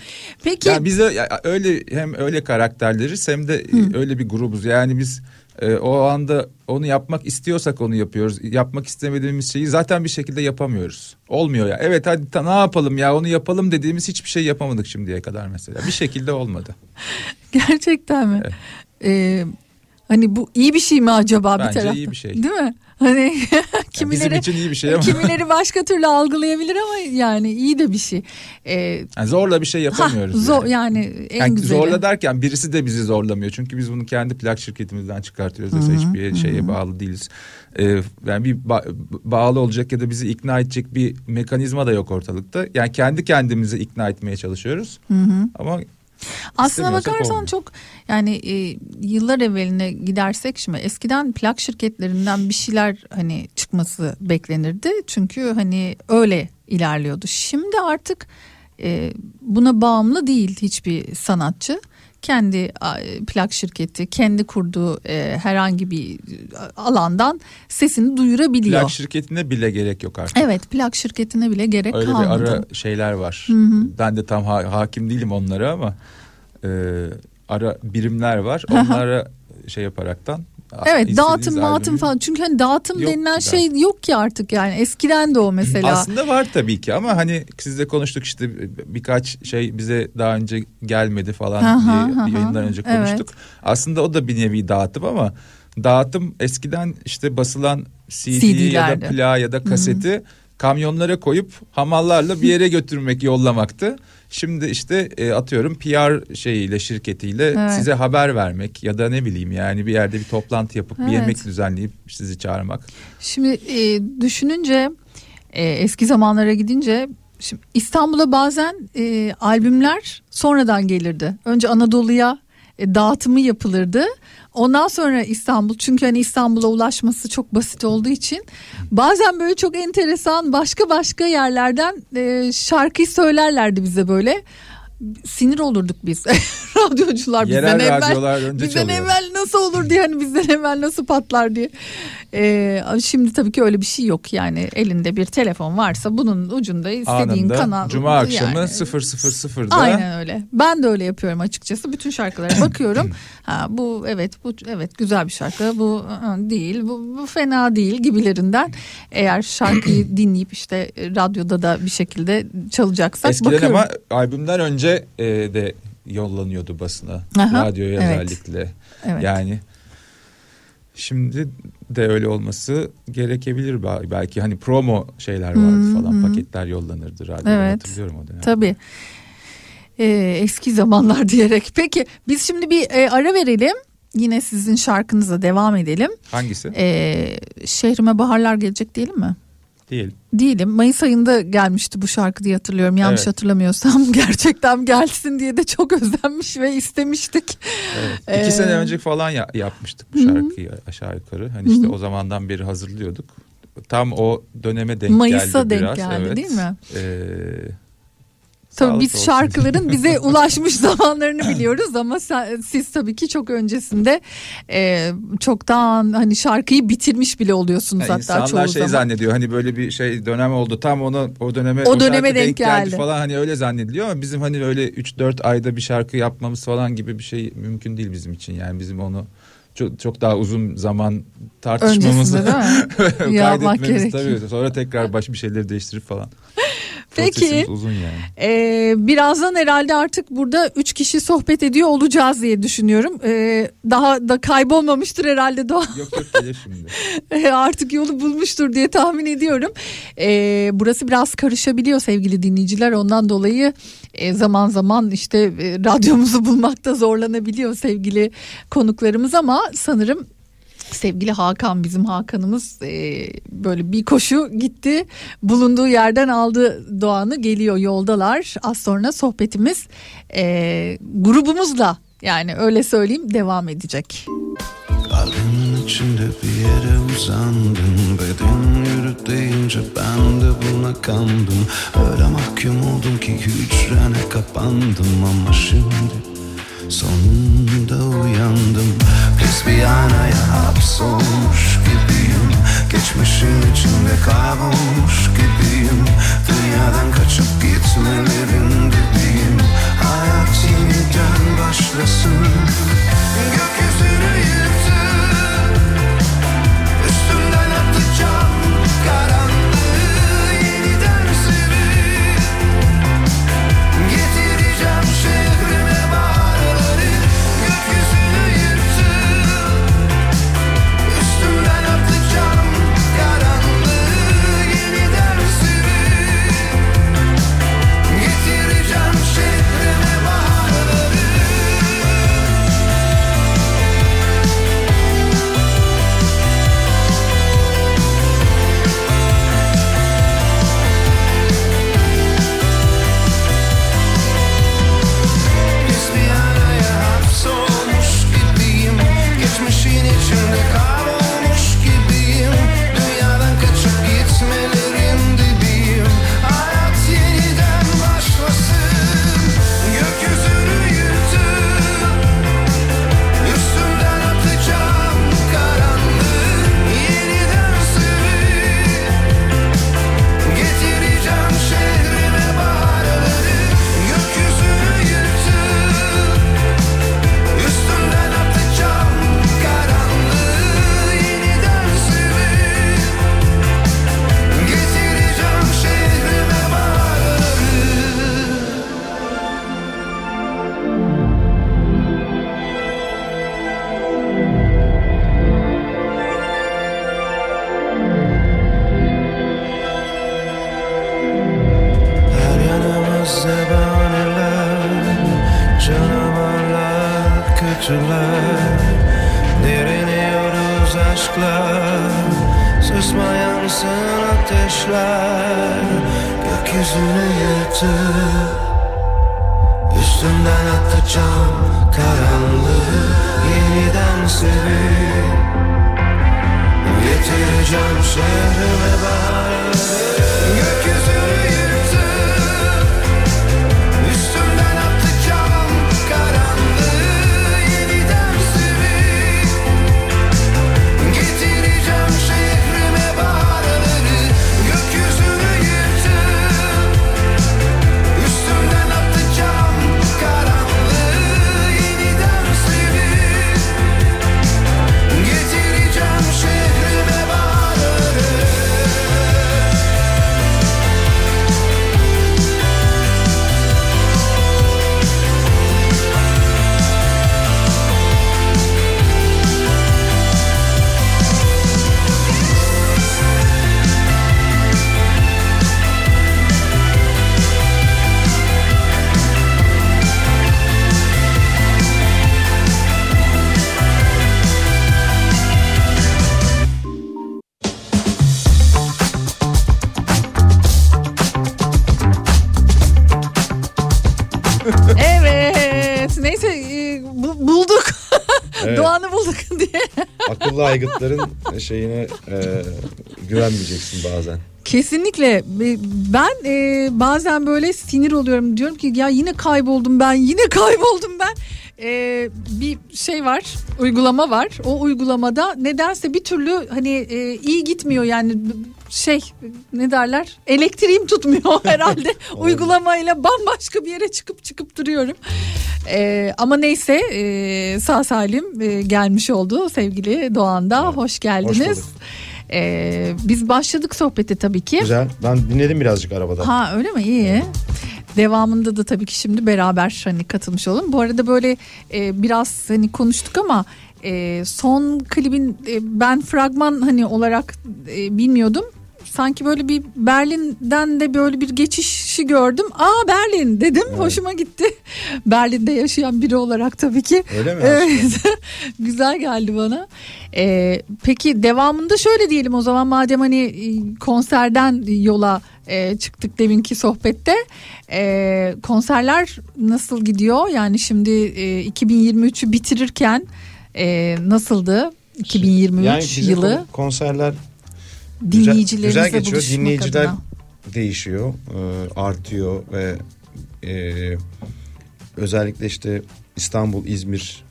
Peki Ya biz öyle hem öyle karakterleriz hem de e, öyle bir grubuz. Yani biz e, o anda onu yapmak istiyorsak onu yapıyoruz. Yapmak istemediğimiz şeyi zaten bir şekilde yapamıyoruz. Olmuyor ya. Evet hadi ta- ne yapalım ya onu yapalım dediğimiz hiçbir şey yapamadık şimdiye kadar mesela. Bir şekilde olmadı. gerçekten mi? Ee, hani bu iyi bir şey mi acaba bir Bence taraftan? iyi bir şey. Değil mi? Hani kimileri için iyi bir şey ama. kimileri başka türlü algılayabilir ama yani iyi de bir şey. Ee, Yani zorla bir şey yapamıyoruz. ha, zor yani. yani en Yani güzeli. zorla derken birisi de bizi zorlamıyor. Çünkü biz bunu kendi plak şirketimizden çıkartıyoruz. Yoksa Hı hı, hiçbir şeye bağlı değiliz. Ee, yani bir ba- bağlı olacak ya da bizi ikna edecek bir mekanizma da yok ortalıkta. Yani kendi kendimizi ikna etmeye çalışıyoruz. Hı hı. Ama Aslına bakarsan olmuyor. çok yani e, yıllar evveline gidersek şimdi eskiden plak şirketlerinden bir şeyler hani çıkması beklenirdi. Çünkü hani öyle ilerliyordu. Şimdi artık e, buna bağımlı değil hiçbir sanatçı. Kendi plak şirketi, kendi kurduğu e, herhangi bir alandan sesini duyurabiliyor. plak şirketine bile gerek yok artık. Evet plak şirketine bile gerek Öyle bir kalmadı. ara şeyler var. Hı hı. Ben de tam ha- hakim değilim onlara ama e, ara birimler var. Onlara şey yaparaktan Evet istediğiniz dağıtım dağıtım falan çünkü hani dağıtım Yok denilen ki şey yok ki artık yani eskiden de o mesela. Aslında var tabii ki ama hani sizle konuştuk işte birkaç şey bize daha önce gelmedi falan hı, diye yayından önce Evet. konuştuk. Aslında o da bir nevi dağıtım ama dağıtım eskiden işte basılan CD ya CD'lerdi. da plağı ya da kaseti kamyonlara koyup hamallarla bir yere götürmek yollamaktı. Şimdi işte e, atıyorum PR şeyiyle şirketiyle Evet. size haber vermek ya da ne bileyim yani bir yerde bir toplantı yapıp bir Evet. yemek düzenleyip sizi çağırmak. Şimdi e, düşününce e, eski zamanlara gidince şimdi İstanbul'a bazen e, albümler sonradan gelirdi. Önce Anadolu'ya e, dağıtımı yapılırdı. Ondan sonra İstanbul çünkü hani İstanbul'a ulaşması çok basit olduğu için bazen böyle çok enteresan başka başka yerlerden e, şarkıyı söylerlerdi bize böyle. Sinir olurduk biz radyocular Yerel bizden evvel radyolar önce bizden çalıyor. evvel nasıl olur diye hani bizden evvel nasıl patlar diye. Ee, şimdi tabii ki öyle bir şey yok yani elinde bir telefon varsa bunun ucunda istediğin Anında kanal. Cuma akşamı yani. 000'da Aynen öyle. Ben de öyle yapıyorum açıkçası. Bütün şarkılara bakıyorum. ha bu evet bu evet güzel bir şarkı. Bu ı, değil. Bu, bu fena değil gibilerinden. Eğer şarkıyı dinleyip işte radyoda da bir şekilde çalacaksak Eskiden bakıyorum. ama albümden önce e, de yollanıyordu basına. Aha, radyoya evet. özellikle. Evet. Yani şimdi de öyle olması gerekebilir Bel- belki hani promo şeyler vardı Hı, falan hı. paketler yollanırdı radyoda Evet. hatırlıyorum o dönem. Tabii. Ee, eski zamanlar diyerek. Peki biz şimdi bir e, ara verelim. Yine sizin şarkınıza devam edelim. Hangisi? Ee, şehrime baharlar gelecek diyelim mi? Değil. Değilim. Mayıs ayında gelmişti bu şarkı diye hatırlıyorum. Yanlış Evet. hatırlamıyorsam gerçekten gelsin diye de çok özlenmiş ve istemiştik. Evet. İki Ee, sene önce falan ya- yapmıştık bu şarkıyı aşağı yukarı. Hani işte Hı hı. o zamandan beri hazırlıyorduk. Tam o döneme denk Mayıs'a geldi denk biraz. geldi, evet. değil mi? Ee, Tabii sağlık biz olsun. şarkıların bize ulaşmış zamanlarını biliyoruz ama sen- siz tabii ki çok öncesinde e, çoktan hani şarkıyı bitirmiş bile oluyorsunuz Ya hatta çoğu insanlar şey zaman. zannediyor hani böyle bir şey dönem oldu tam ona o döneme O döneme şarkı denk geldi. falan hani öyle zannediliyor ama bizim hani öyle 3-4 ayda bir şarkı yapmamız falan gibi bir şey mümkün değil bizim için yani bizim onu çok, çok daha uzun zaman tartışmamızı kaydetmemiz tabii sonra tekrar baş bir şeyleri değiştirip falan. Peki. Uzun yani. Ee, birazdan herhalde artık burada üç kişi sohbet ediyor olacağız diye düşünüyorum. Ee, daha da kaybolmamıştır herhalde Doğa. Yok yok gelir şimdi. Ee, artık yolu bulmuştur diye tahmin ediyorum. Ee, burası biraz karışabiliyor sevgili dinleyiciler. Ondan dolayı e, zaman zaman işte e, radyomuzu bulmakta zorlanabiliyor sevgili konuklarımız ama sanırım sevgili Hakan bizim Hakan'ımız e, böyle bir koşu gitti. Bulunduğu yerden aldı Doğan'ı geliyor yoldalar. Az sonra sohbetimiz e, grubumuzla yani öyle söyleyeyim devam edecek. Kalbimin içinde bir yere uzandım Beden yürü deyince ben de buna kandım. Öyle mahkum oldum ki hücrene kapandım Ama şimdi sonunda uyandım. Aynaya hapsolmuş gibiyim. Geçmişin içinde kaybolmuş gibiyim. Dünyadan kaçıp gitmelerin aygıtların şeyine e, güvenmeyeceksin bazen. Kesinlikle. Ben e, bazen böyle sinir oluyorum. Diyorum ki ya yine kayboldum ben yine kayboldum ben. E, bir şey var uygulama var. O uygulamada nedense bir türlü hani e, iyi gitmiyor yani şey ne derler elektriğim tutmuyor herhalde uygulamayla bambaşka bir yere çıkıp çıkıp duruyorum E, ama neyse e, sağ salim e, gelmiş oldu sevgili Doğan'da hoş geldiniz. bulduk. Ee, biz başladık sohbete tabii ki. Güzel. Ben dinledim birazcık arabada. Ha öyle mi? İyi. Devamında da tabii ki şimdi beraber hani katılmış olalım. Bu arada böyle e, biraz hani konuştuk ama e, son klibin e, ben fragman hani olarak e, bilmiyordum. Sanki böyle bir Berlin'den de böyle bir geçişi gördüm. Aa Berlin dedim. Hoşuma gitti. Berlin'de yaşayan biri olarak tabii ki. Öyle mi? Evet. Güzel geldi bana. Ee, peki devamında şöyle diyelim o zaman madem hani e, konserden yola e, çıktık deminki sohbette. E, konserler nasıl gidiyor? Yani şimdi e, 2023'ü bitirirken e, nasıldı? 2023 Yani yılı kon- konserler güzel, güzel geçiyor. buluşmak Dinleyiciler adına. değişiyor, e, artıyor ve e, özellikle işte İstanbul, İzmir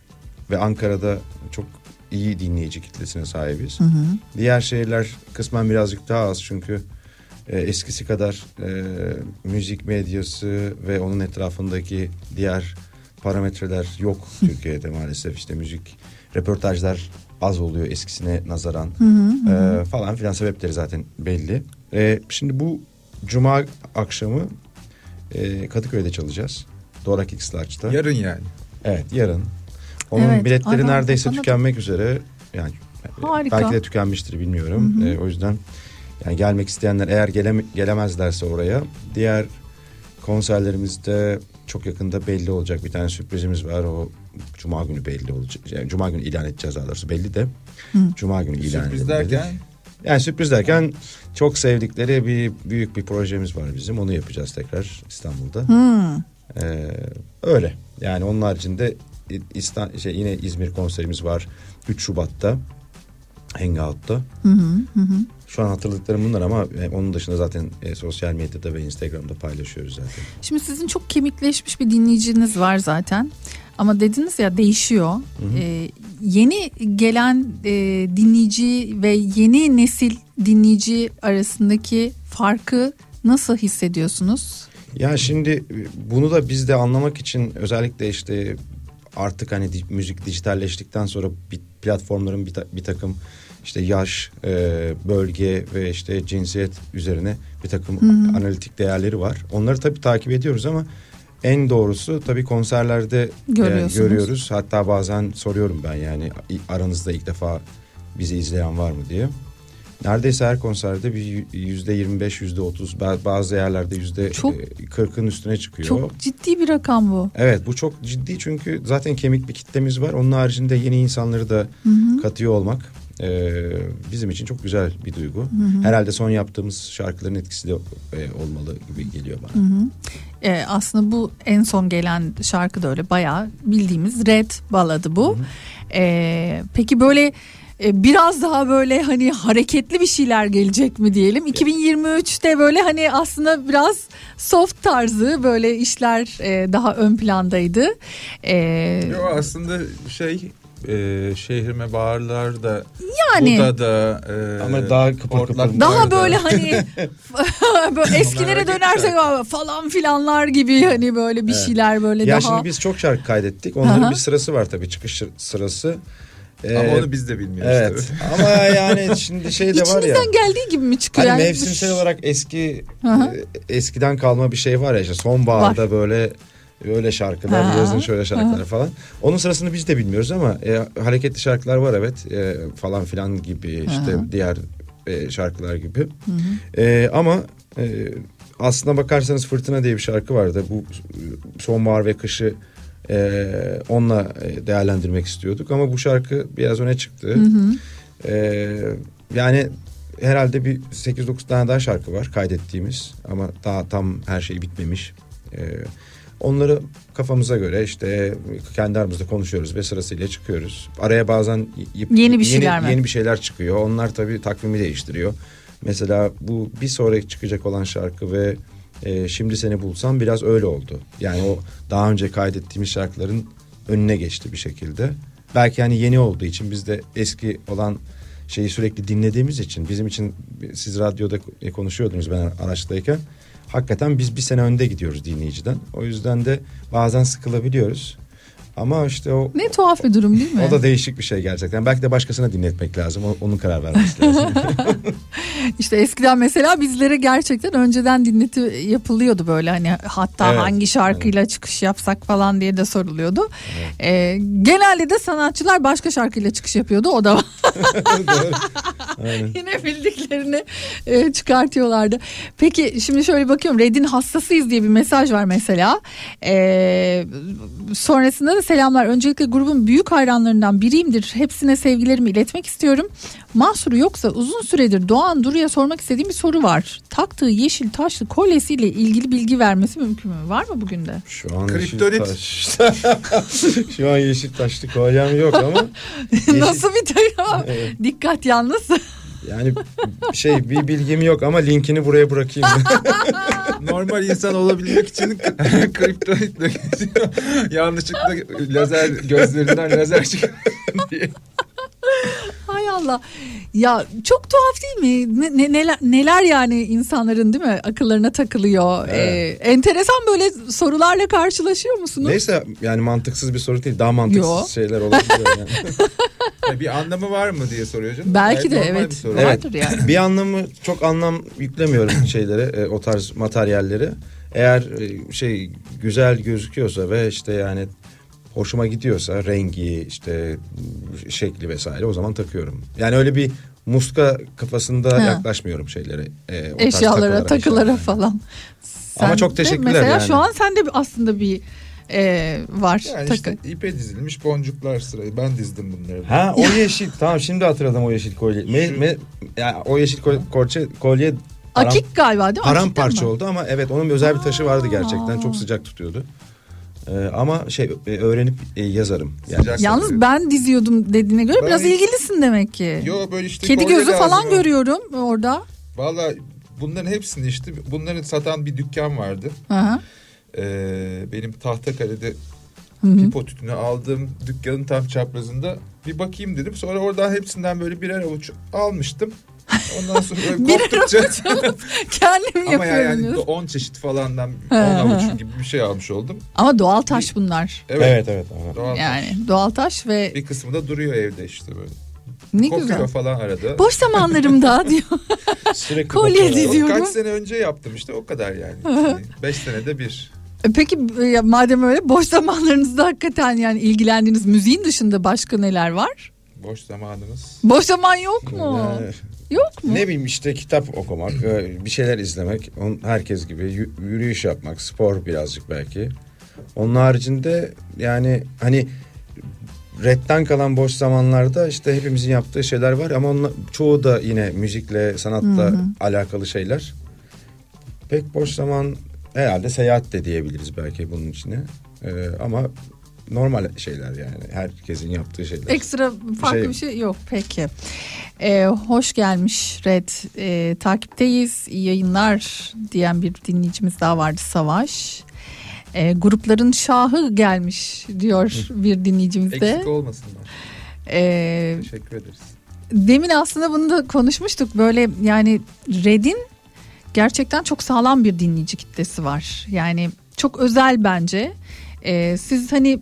ve Ankara'da çok iyi dinleyici kitlesine sahibiz. Hı hı. Diğer şehirler kısmen birazcık daha az çünkü e, eskisi kadar e, müzik medyası ve onun etrafındaki diğer parametreler yok Türkiye'de maalesef işte müzik röportajlar az oluyor eskisine nazaran Hı hı, hı. E, falan filan sebepleri zaten belli. E, şimdi bu cuma akşamı e, Kadıköy'de çalacağız. Dorak X Large'da. Yarın yani. Evet yarın. Onun Evet, biletleri aha, neredeyse anladım. tükenmek üzere. Yani Harika. belki de tükenmiştir bilmiyorum. Hı hı. E, o yüzden yani gelmek isteyenler eğer gelem- gelemezlerse oraya diğer konserlerimizde çok yakında belli olacak bir tane sürprizimiz var. O cuma günü belli olacak. Yani cuma günü ilan edeceğiz daha doğrusu belli de. Hı. Cuma günü ilan Sürpriz derken? Yani sürpriz derken çok sevdikleri bir büyük bir projemiz var bizim. Onu yapacağız tekrar İstanbul'da. Hmm. Ee, öyle. Yani onun haricinde İstan şey yine İzmir konserimiz var 3 Şubat'ta Hangout'ta. Hı hı, hı hı. Şu an hatırladıklarım bunlar ama e, onun dışında zaten e, sosyal medyada ve Instagram'da paylaşıyoruz zaten. Şimdi sizin çok kemikleşmiş bir dinleyiciniz var zaten. Ama dediniz ya değişiyor. Ee, yeni gelen e, dinleyici ve yeni nesil dinleyici arasındaki farkı nasıl hissediyorsunuz? Ya şimdi bunu da biz de anlamak için özellikle işte artık hani müzik dijitalleştikten sonra bir platformların bir, ta- bir takım işte yaş, e, bölge ve işte cinsiyet üzerine bir takım Hı hı. analitik değerleri var. Onları tabii takip ediyoruz ama en doğrusu tabii konserlerde e, Görüyorsunuz. görüyoruz. Hatta bazen soruyorum ben yani aranızda ilk defa bizi izleyen var mı diye. Neredeyse her konserde bir yüzde yirmi beş, yüzde otuz, bazı yerlerde yüzde Çok- e, kırkın üstüne çıkıyor. Çok ciddi bir rakam bu. Evet bu çok ciddi çünkü zaten kemik bir kitlemiz var. Onun haricinde yeni insanları da Hı hı. katıyor olmak e, bizim için çok güzel bir duygu. Hı hı. Herhalde son yaptığımız şarkıların etkisi de e, olmalı gibi geliyor bana. Hı hı. Ee, aslında bu en son gelen şarkı da öyle bayağı bildiğimiz Red baladı bu. Ee, peki böyle e, biraz daha böyle hani hareketli bir şeyler gelecek mi diyelim? 2023'te böyle hani aslında biraz soft tarzı böyle işler e, daha ön plandaydı. Ee, Yo, aslında şey e, şehrime bağırlar da Yani. Buda da e, Ama daha kıpır kıpır. Daha da- böyle hani böyle eskilere dönersek falan filanlar gibi hani böyle bir Evet. şeyler böyle ya daha şimdi biz çok şarkı kaydettik. Onların Aha. bir sırası var tabii çıkış sırası. Ama Ee, onu biz de bilmiyoruz Evet. Ama yani şimdi şey de var ya. İçinizden geldiği gibi mi çıkıyor? Hani Yani mevsimsel olarak eski Aha. e, eskiden kalma bir şey var ya işte sonbaharda Var. böyle öyle şarkılar Aha. yazın şöyle şarkılar falan. Onun sırasını biz de bilmiyoruz ama e, hareketli şarkılar var evet e, falan filan gibi işte Aha. diğer e, şarkılar gibi. Hı hı. E, ama e, aslına bakarsanız Fırtına diye bir şarkı vardı. Bu sonbahar ve kışı e, onunla e, değerlendirmek istiyorduk ama bu şarkı biraz öne çıktı. Hı hı. Ee, yani herhalde bir 8-9 tane daha şarkı var kaydettiğimiz ama daha tam her şey bitmemiş. Ee, onları kafamıza göre işte kendi aramızda konuşuyoruz ve sırasıyla çıkıyoruz. Araya bazen Yeni bir şeyler yeni, mi? yeni bir şeyler çıkıyor. Onlar tabii takvimi değiştiriyor. Mesela bu bir sonraki çıkacak olan şarkı ve e, şimdi seni bulsam biraz öyle oldu. Yani o daha önce kaydettiğimiz şarkıların önüne geçti bir şekilde. Belki hani yeni olduğu için biz de eski olan şeyi sürekli dinlediğimiz için bizim için siz radyoda konuşuyordunuz ben araçtayken hakikaten biz bir sene önde gidiyoruz dinleyiciden. O yüzden de bazen sıkılabiliyoruz. Ama işte o Ne tuhaf bir durum değil mi? o da değişik bir şey gerçekten. Belki de başkasına dinletmek lazım. Onun karar vermesi lazım. İşte eskiden mesela bizlere gerçekten önceden dinleti yapılıyordu böyle hani hatta Evet, hangi şarkıyla çıkış yapsak falan diye de soruluyordu. Ee, genelde de sanatçılar başka şarkıyla çıkış yapıyordu o da. Yine bildiklerini e, çıkartıyorlardı. Peki şimdi şöyle bakıyorum Red'in hastasıyız diye bir mesaj var mesela. Ee, sonrasında da selamlar. Öncelikle grubun büyük hayranlarından biriyimdir. Hepsine sevgilerimi iletmek istiyorum. Mahsuru yoksa uzun süredir Doğan Duru'ya sormak istediğim bir soru var. Taktığı yeşil taşlı kolyesiyle ilgili bilgi vermesi mümkün mü? Var mı bugün de? Şu an Kriptonit. yeşil taş. Şu an yeşil taşlı kolyem yok ama Nasıl bir? Evet. Dikkat yalnız. yani şey bir bilgim yok ama linkini buraya bırakayım. Normal insan olabilmek için kriptonitle geziyor. Yanlışlıkla lazer gözlerinden lazer çıkıyor diye. Hay Allah. Ya çok tuhaf değil mi? Ne, ne- neler, neler yani insanların değil mi akıllarına takılıyor. Evet. Ee, enteresan böyle sorularla karşılaşıyor musunuz? Neyse yani mantıksız bir soru değil. Daha mantıksız Yo. şeyler olabiliyor. Yani. Ya bir anlamı var mı diye soruyor canım. Belki Gayet de, evet. bir soru. Evet. Vardır yani. Bir anlamı çok anlam yüklemiyorum şeylere, e, o tarz materyallere. Eğer e, şey güzel gözüküyorsa ve işte yani hoşuma gidiyorsa rengi işte şekli vesaire o zaman takıyorum. Yani öyle bir muska kafasında Ha. yaklaşmıyorum şeylere. e, o Eşyalara, takılara eşyalara. falan. Ama Sen çok de teşekkürler Mesela yani. şu an sende aslında bir e, var Yani takı. işte ipe dizilmiş boncuklar sırayı. Ben dizdim bunları. Ha o yeşil tamam şimdi hatırladım o yeşil kolye. Me, me, ya, o yeşil kol, kolye, kolye param- Akik galiba değil mi? Paramparça oldu ama evet onun bir özel bir taşı vardı gerçekten. Çok sıcak tutuyordu. Ee, ama şey e, öğrenip e, yazarım. Yani. Yalnız ben diziyordum dediğine göre Ben biraz hiç- ilgilisin demek ki. Yo böyle işte Kedi gözü falan lazım. görüyorum orada. Valla bunların hepsini işte bunları satan bir dükkan vardı. Aha. Ee, benim Tahtakale'de Hı hı. pipo tütünü aldığım dükkanın tam çaprazında bir bakayım dedim. Sonra oradan hepsinden böyle birer avuç almıştım. Ondan sonra böyle Birer koptukça... kendim Ama ya yapıyorum. yani diyorsun. 10 çeşit falandan 10 Hı hı. avuç gibi bir şey almış oldum. Ama doğal taş bunlar. Evet. Evet evet. Doğal Yani doğal taş ve Bir kısmı da duruyor evde işte böyle. ne Kokuyor güzel. falan arada. Boş zamanlarımda diyor. Sürekli Kolye diziyorum. Kaç sene önce yaptım işte o kadar yani. 5 senede bir. E Peki e, ya madem öyle boş zamanlarınızda hakikaten yani ilgilendiğiniz müziğin dışında başka neler var? Boş zamanımız. Boş zaman yok mu? Yani Yok mu? ne bileyim işte kitap okumak, e, bir şeyler izlemek, herkes gibi yü- yürüyüş yapmak, spor birazcık belki. Onun haricinde yani hani redden kalan boş zamanlarda işte hepimizin yaptığı şeyler var ama onla, çoğu da yine müzikle, sanatla Hı hı. alakalı şeyler. Pek boş zaman herhalde seyahat de diyebiliriz belki bunun içine. E, ama normal şeyler yani herkesin yaptığı şeyler. Ekstra farklı şey- bir şey yok peki. Ee, hoş gelmiş Red. Ee, takipteyiz. İyi yayınlar diyen bir dinleyicimiz daha vardı Savaş. Ee, grupların şahı gelmiş diyor bir dinleyicimiz de. Eksik olmasınlar. Ee, Teşekkür ederiz. demin aslında bunu da konuşmuştuk. Böyle yani Red'in gerçekten çok sağlam bir dinleyici kitlesi var. Yani çok özel bence. Ee, siz hani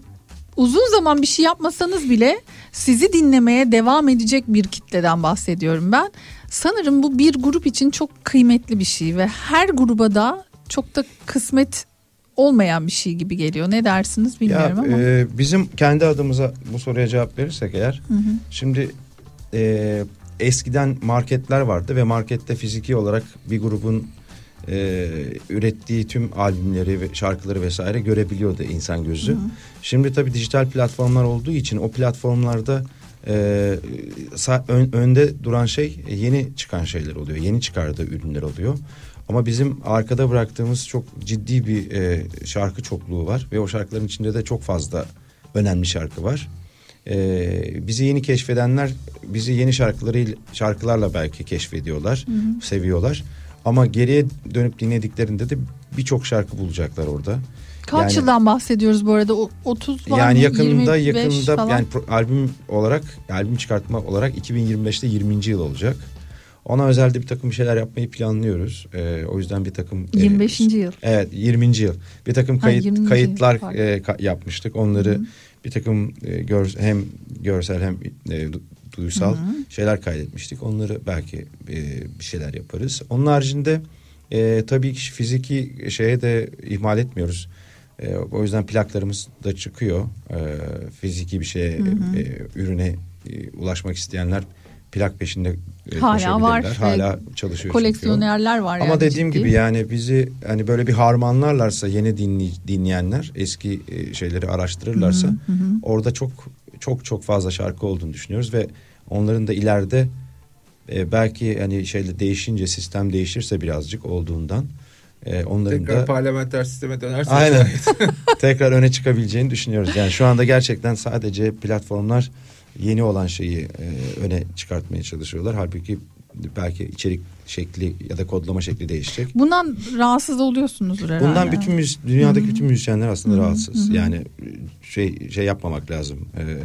uzun zaman bir şey yapmasanız bile sizi dinlemeye devam edecek bir kitleden bahsediyorum ben. Sanırım bu bir grup için çok kıymetli bir şey ve her gruba da çok da kısmet olmayan bir şey gibi geliyor. Ne dersiniz bilmiyorum ya, ama. e, bizim kendi adımıza bu soruya cevap verirsek eğer Hı hı. şimdi e, eskiden marketler vardı ve markette fiziki olarak bir grubun e, ürettiği tüm albümleri ve şarkıları vesaire görebiliyordu insan gözü. Hı hı. Şimdi tabii dijital platformlar olduğu için o platformlarda e, sa- ön- önde duran şey e, yeni çıkan şeyler oluyor. Yeni çıkardığı ürünler oluyor. Ama bizim arkada bıraktığımız çok ciddi bir e, şarkı çokluğu var ve o şarkıların içinde de çok fazla önemli şarkı var. E, bizi yeni keşfedenler bizi yeni şarkıları şarkılarla belki keşfediyorlar, Hı hı. seviyorlar. Ama geriye dönüp dinlediklerinde de birçok şarkı bulacaklar orada. Kaç Yani- yıldan bahsediyoruz bu arada? O- 30 var yani mı? yakında 25 yakında falan. yani pro- albüm olarak albüm çıkartma olarak 2025'te 20. yıl olacak. Ona özel de bir takım şeyler yapmayı planlıyoruz. Ee, o yüzden bir takım... e, 25. yıl. Evet 20. yıl. Bir takım Ha, kayıt 20. yıl, kayıtlar e, ka- yapmıştık. Onları bir takım e, gör, hem görsel hem e, duysal Hı hı. şeyler kaydetmiştik. Onları belki e, bir şeyler yaparız. Onun haricinde e, tabii ki fiziki şeye de ihmal etmiyoruz. E, o yüzden plaklarımız da çıkıyor. E, fiziki bir şeye Hı hı. e, ürüne e, ulaşmak isteyenler plak peşinde e, Hala var. koşabilirler. Hala çalışıyor. çünkü. Koleksiyonerler var Ama yani dediğim ciddi. gibi yani bizi hani böyle bir harmanlarlarsa yeni dinley- dinleyenler eski e, şeyleri araştırırlarsa hı, hı hı. orada çok çok çok fazla şarkı olduğunu düşünüyoruz ve onların da ileride e, belki hani şeyle değişince sistem değişirse birazcık olduğundan e, onların Tekrar da parlamenter sisteme dönerse. aynen tekrar öne çıkabileceğini düşünüyoruz. Yani şu anda gerçekten sadece platformlar yeni olan şeyi e, öne çıkartmaya çalışıyorlar. Halbuki belki içerik şekli ya da kodlama şekli değişecek. Bundan rahatsız oluyorsunuzdur herhalde. Bundan bütün müz- dünyadaki bütün müzisyenler aslında Hı hı, rahatsız. hı hı. Yani şey şey yapmamak lazım. Ee,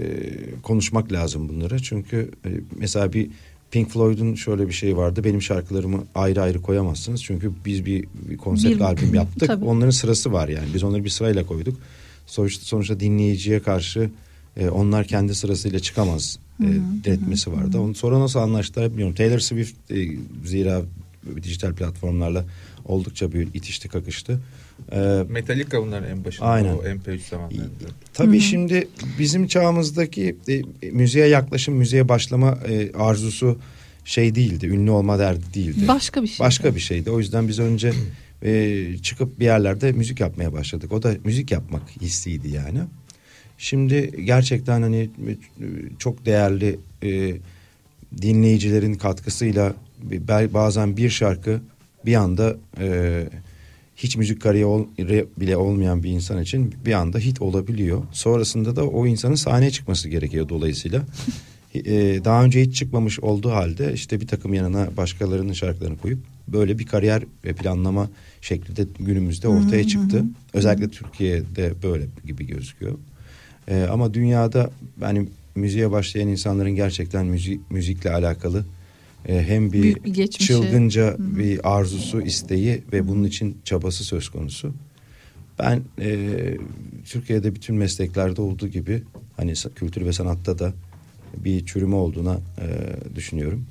e, konuşmak lazım bunları. Çünkü e, mesela bir Pink Floyd'un şöyle bir şey vardı. Benim şarkılarımı ayrı ayrı koyamazsınız. Çünkü biz bir, bir konsept Bir- albüm yaptık. Tabii. Onların sırası var yani. Biz onları bir sırayla koyduk. Sonuçta, sonuçta dinleyiciye karşı e, onlar kendi sırasıyla çıkamaz e, denetmesi vardı. Onu sonra nasıl anlaştılar bilmiyorum. Taylor Swift e, zira dijital platformlarla oldukça bir itişti kakıştı. Ee, Metallica bunların en başında. Aynen. O MP3 zamanlarında. Tabii şimdi bizim çağımızdaki e, müziğe yaklaşım, müziğe başlama e, arzusu şey değildi. Ünlü olma derdi değildi. Başka bir şey. Başka bir şeydi. O yüzden biz önce e, çıkıp bir yerlerde müzik yapmaya başladık. O da müzik yapmak hissiydi yani. Şimdi gerçekten hani e, çok değerli e, dinleyicilerin katkısıyla bazen bir şarkı bir anda e, hiç müzik kariyeri bile olmayan bir insan için bir anda hit olabiliyor. Sonrasında da o insanın sahneye çıkması gerekiyor dolayısıyla. E, daha önce hiç çıkmamış olduğu halde işte bir takım yanına başkalarının şarkılarını koyup böyle bir kariyer ve planlama şekli de günümüzde ortaya çıktı. Özellikle Türkiye'de böyle gibi gözüküyor. E, ama dünyada yani müziğe başlayan insanların gerçekten müzik müzikle alakalı e, hem bir, Büyük bir geçmişi. çılgınca Hı hı. bir arzusu, isteği ve bunun için çabası söz konusu. Ben e, Türkiye'de bütün mesleklerde olduğu gibi hani kültür ve sanatta da bir çürüme olduğuna e, düşünüyorum.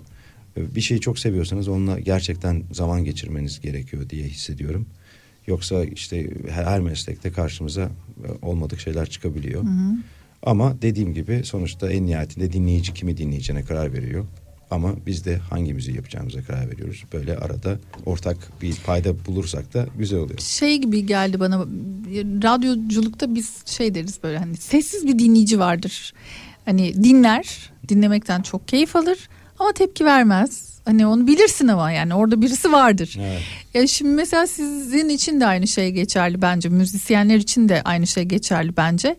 E, Bir şeyi çok seviyorsanız onunla gerçekten zaman geçirmeniz gerekiyor diye hissediyorum. Yoksa işte her, meslekte karşımıza e, olmadık şeyler çıkabiliyor. Hı hı. Ama dediğim gibi sonuçta en nihayetinde dinleyici kimi dinleyeceğine karar veriyor. Ama biz de hangi müziği yapacağımıza karar veriyoruz. Böyle arada ortak bir payda bulursak da güzel oluyor. Şey gibi geldi bana radyoculukta biz şey deriz böyle hani sessiz bir dinleyici vardır. Hani dinler, dinlemekten çok keyif alır ama tepki vermez. Hani onu bilirsin ama yani orada birisi vardır. Evet. Ya şimdi mesela sizin için de aynı şey geçerli bence. Müzisyenler için de aynı şey geçerli bence.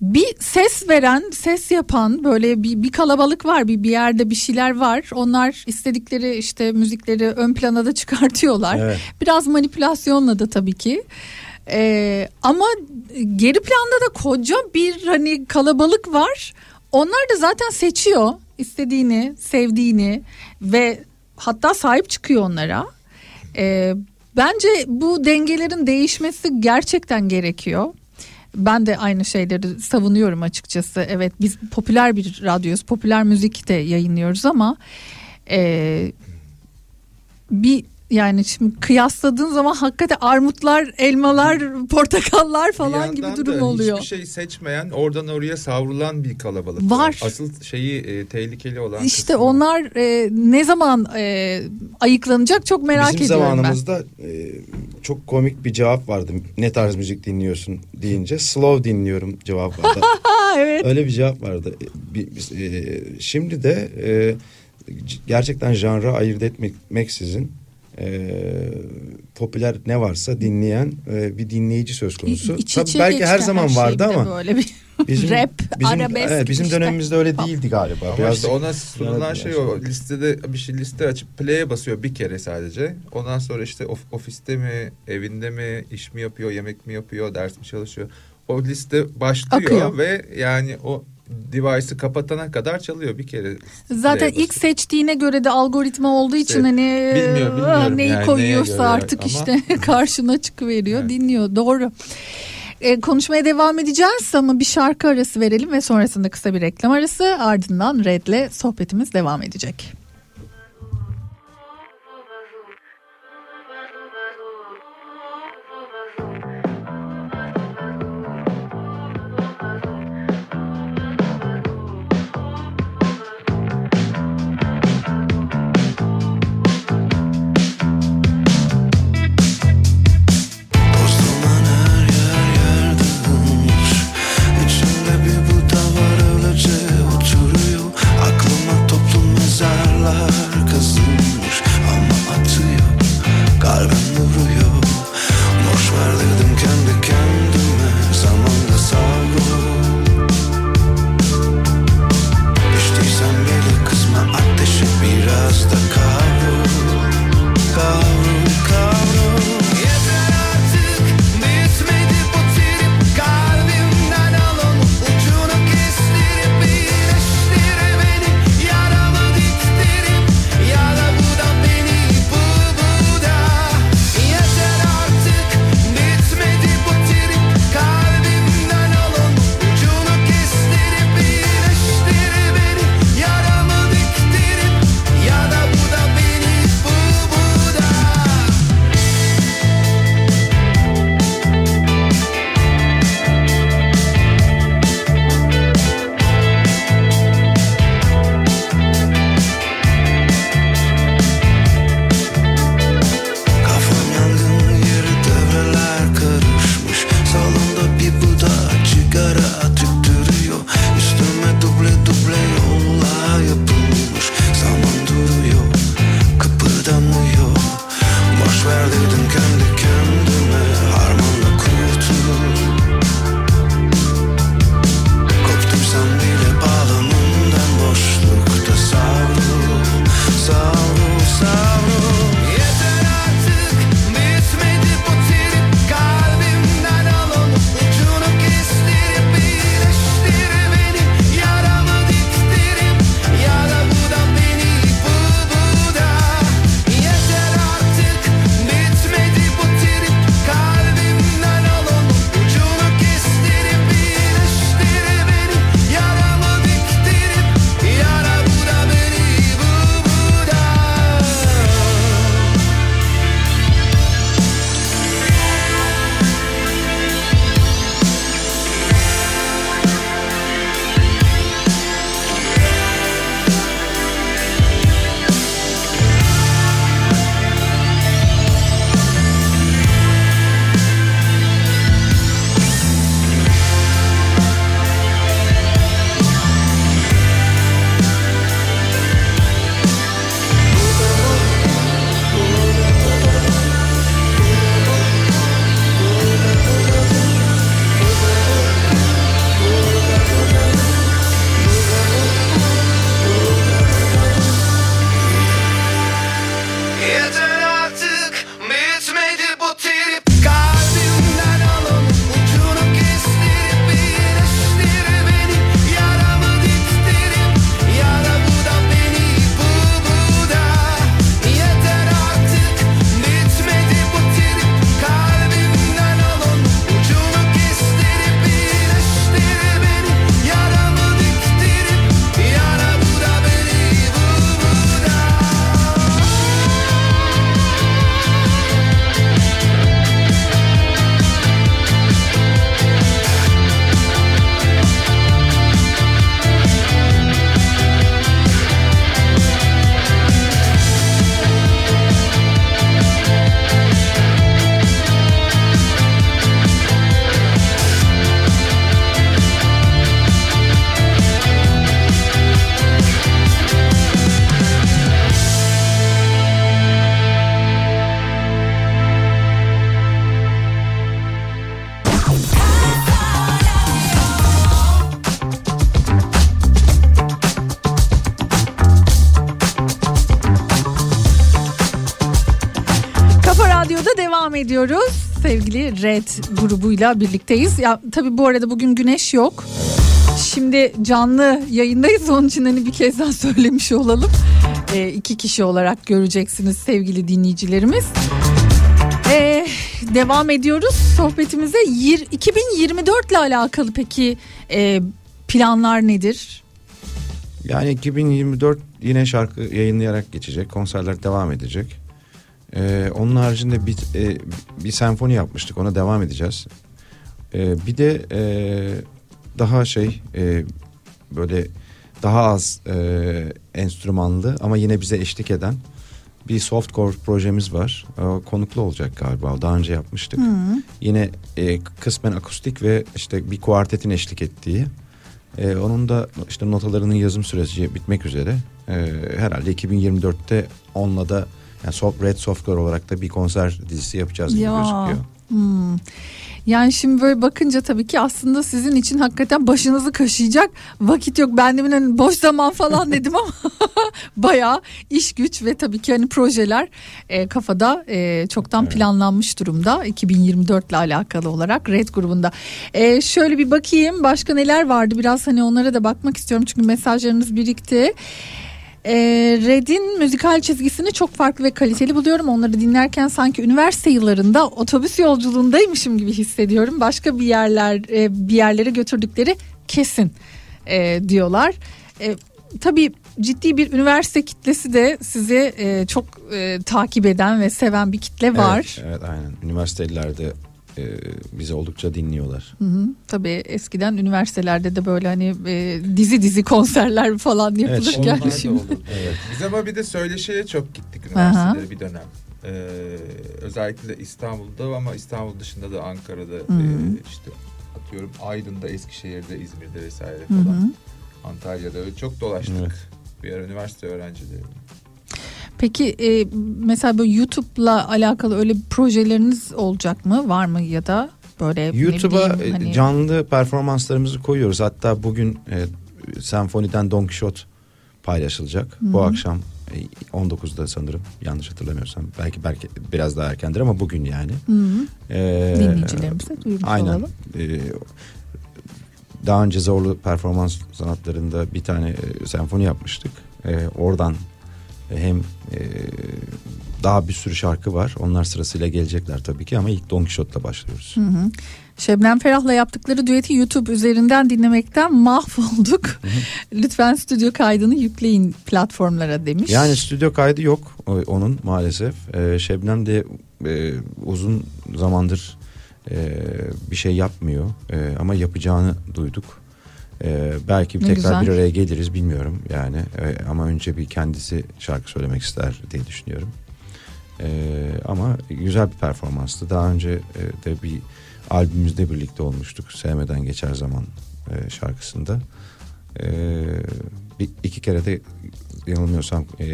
Bir ses veren, ses yapan böyle bir, bir kalabalık var. Bir, bir yerde bir şeyler var. Onlar istedikleri işte müzikleri ön plana da çıkartıyorlar. Evet. Biraz manipülasyonla da tabii ki. Ee, ama geri planda da koca bir hani kalabalık var. Onlar da zaten seçiyor istediğini, sevdiğini ve hatta sahip çıkıyor onlara. Ee, bence bu dengelerin değişmesi gerçekten gerekiyor. Ben de aynı şeyleri savunuyorum açıkçası. Evet biz popüler bir radyoyuz, popüler müzik de yayınlıyoruz ama e, bir yani şimdi kıyasladığın zaman hakikaten armutlar, elmalar, portakallar falan gibi durum da oluyor. Hiçbir şey seçmeyen oradan oraya savrulan bir kalabalık Var. Asıl şeyi e, tehlikeli olan İşte onlar e, ne zaman e, ayıklanacak çok merak Bizim ediyorum ben. zamanımızda e, çok komik bir cevap vardı. Ne tarz müzik dinliyorsun deyince slow dinliyorum cevap vardı. evet. Öyle bir cevap vardı. E, bir- e, şimdi de e, gerçekten janra ayırt etmeksizin e, popüler ne varsa dinleyen e, bir dinleyici söz konusu. İ- iç Tabii belki her zaman her vardı ama böyle bir bizim rap, bizim, arabesk evet, bizim işte. dönemimizde öyle değildi galiba. Ama Biraz işte ona sunulan şey o listede bir şey liste açıp play'e basıyor bir kere sadece. Ondan sonra işte of- ofiste mi, evinde mi, iş mi yapıyor, yemek mi yapıyor, ders mi çalışıyor. O liste başlıyor Akıyor. ve yani o device'ı kapatana kadar çalıyor bir kere. Zaten ilk seçtiğine göre de algoritma olduğu için işte, hani bilmiyor, e, bilmiyorum neyi yani, koyuyorsa artık ama... işte karşına çıkıveriyor evet. dinliyor doğru. E, konuşmaya devam edeceğiz ama bir şarkı arası verelim ve sonrasında kısa bir reklam arası ardından Red'le sohbetimiz devam edecek. Red grubuyla birlikteyiz. Ya tabii bu arada bugün güneş yok. Şimdi canlı yayındayız onun için hani bir kez daha söylemiş olalım. E, iki kişi olarak göreceksiniz sevgili dinleyicilerimiz. E, devam ediyoruz sohbetimize. 2024 ile alakalı peki e, planlar nedir? Yani 2024 yine şarkı yayınlayarak geçecek. Konserler devam edecek. Ee, onun haricinde bir, e, bir senfoni yapmıştık. Ona devam edeceğiz. Ee, bir de e, daha şey e, böyle daha az e, enstrümanlı ama yine bize eşlik eden bir softcore projemiz var. O konuklu olacak galiba. Daha önce yapmıştık. Hı. Yine e, kısmen akustik ve işte bir kuartetin eşlik ettiği. E, onun da işte notalarının yazım süreci bitmek üzere. E, herhalde 2024'te onunla da yani soft, Red Software olarak da bir konser dizisi yapacağız gibi gözüküyor. hmm. Yani şimdi böyle bakınca tabii ki aslında sizin için hakikaten başınızı kaşıyacak vakit yok. Ben demin hani boş zaman falan dedim ama bayağı iş güç ve tabii ki hani projeler e, kafada e, çoktan planlanmış durumda 2024 ile alakalı olarak Red grubunda. E, şöyle bir bakayım başka neler vardı biraz hani onlara da bakmak istiyorum çünkü mesajlarınız birikti. E, Red'in müzikal çizgisini çok farklı ve kaliteli buluyorum. Onları dinlerken sanki üniversite yıllarında otobüs yolculuğundaymışım gibi hissediyorum. Başka bir yerler e, bir yerlere götürdükleri kesin e, diyorlar. E, tabii ciddi bir üniversite kitlesi de sizi çok takip eden ve seven bir kitle var. Evet, evet aynen. Üniversitelerde e, bizi oldukça dinliyorlar. Hı hı. Tabii eskiden üniversitelerde de böyle hani e, dizi dizi konserler falan yapılırken onlar da şimdi. olur. Biz ama bir de söyleşiye çok gittik Aha. üniversitelere bir dönem. Ee, özellikle İstanbul'da ama İstanbul dışında da Ankara'da Hı hı. e, işte atıyorum Aydın'da, Eskişehir'de, İzmir'de vesaire Hı falan. hı. Antalya'da öyle çok dolaştık. Evet. Bir ara üniversite öğrencileri. Peki e, mesela böyle YouTube'la alakalı öyle bir projeleriniz olacak mı? Var mı ya da böyle YouTube'a e, hani- canlı performanslarımızı koyuyoruz. Hatta bugün e, senfoniden Don Quixote paylaşılacak. Hı Bu akşam e, 19'da sanırım yanlış hatırlamıyorsam. Belki belki biraz daha erkendir ama bugün yani. Hı hı. Ee, Dinleyicilerimize duyurmuş aynen. olalım. Ee, daha önce zorlu performans sanatlarında bir tane e, senfoni yapmıştık. Ee, oradan e, hem e, daha bir sürü şarkı var. Onlar sırasıyla gelecekler tabii ki ama ilk Don Quixote'la başlıyoruz. Hı hı. Şebnem Ferah'la yaptıklı düeti YouTube üzerinden dinlemekten mahvolduk. Lütfen stüdyo kaydını yükleyin platformlara demiş. Yani stüdyo kaydı yok onun maalesef. Ee, Şebnem de e, uzun zamandır e, bir şey yapmıyor E, ama yapacağını duyduk. E, belki Ne tekrar güzel. bir araya geliriz bilmiyorum yani E, ama önce bir kendisi şarkı söylemek ister diye düşünüyorum. E, ama güzel bir performanstı. Daha önce e, de bir albümümüzde birlikte olmuştuk. Sevmeden geçer zaman e, şarkısında. E, bir, iki kere de yanılmıyorsam e,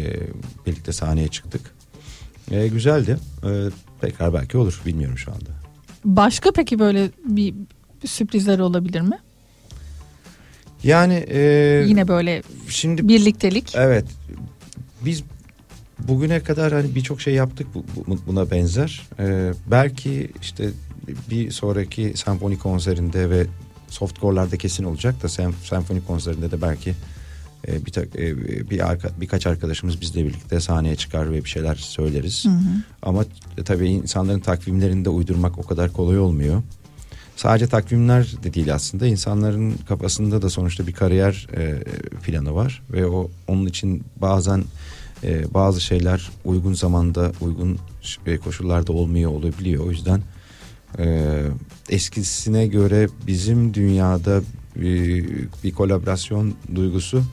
birlikte sahneye çıktık. E, güzeldi. E, tekrar belki olur bilmiyorum şu anda. Başka peki böyle bir sürprizler olabilir mi? Yani e, Yine böyle şimdi birliktelik. Evet. Biz bugüne kadar hani birçok şey yaptık bu- bu- buna benzer. Ee, belki işte bir sonraki senfoni konserinde ve softcore'larda kesin olacak da sen, senfoni konserinde de belki e, bir, tak- e, bir arka, birkaç arkadaşımız bizle birlikte sahneye çıkar ve bir şeyler söyleriz. Hı hı. Ama e, tabii insanların takvimlerini de uydurmak o kadar kolay olmuyor. Sadece takvimler de değil aslında insanların kafasında da sonuçta bir kariyer e, planı var ve o onun için bazen e, bazı şeyler uygun zamanda uygun e, koşullarda olmuyor olabiliyor. O yüzden e, eskisine göre bizim dünyada bir, bir kolaborasyon duygusu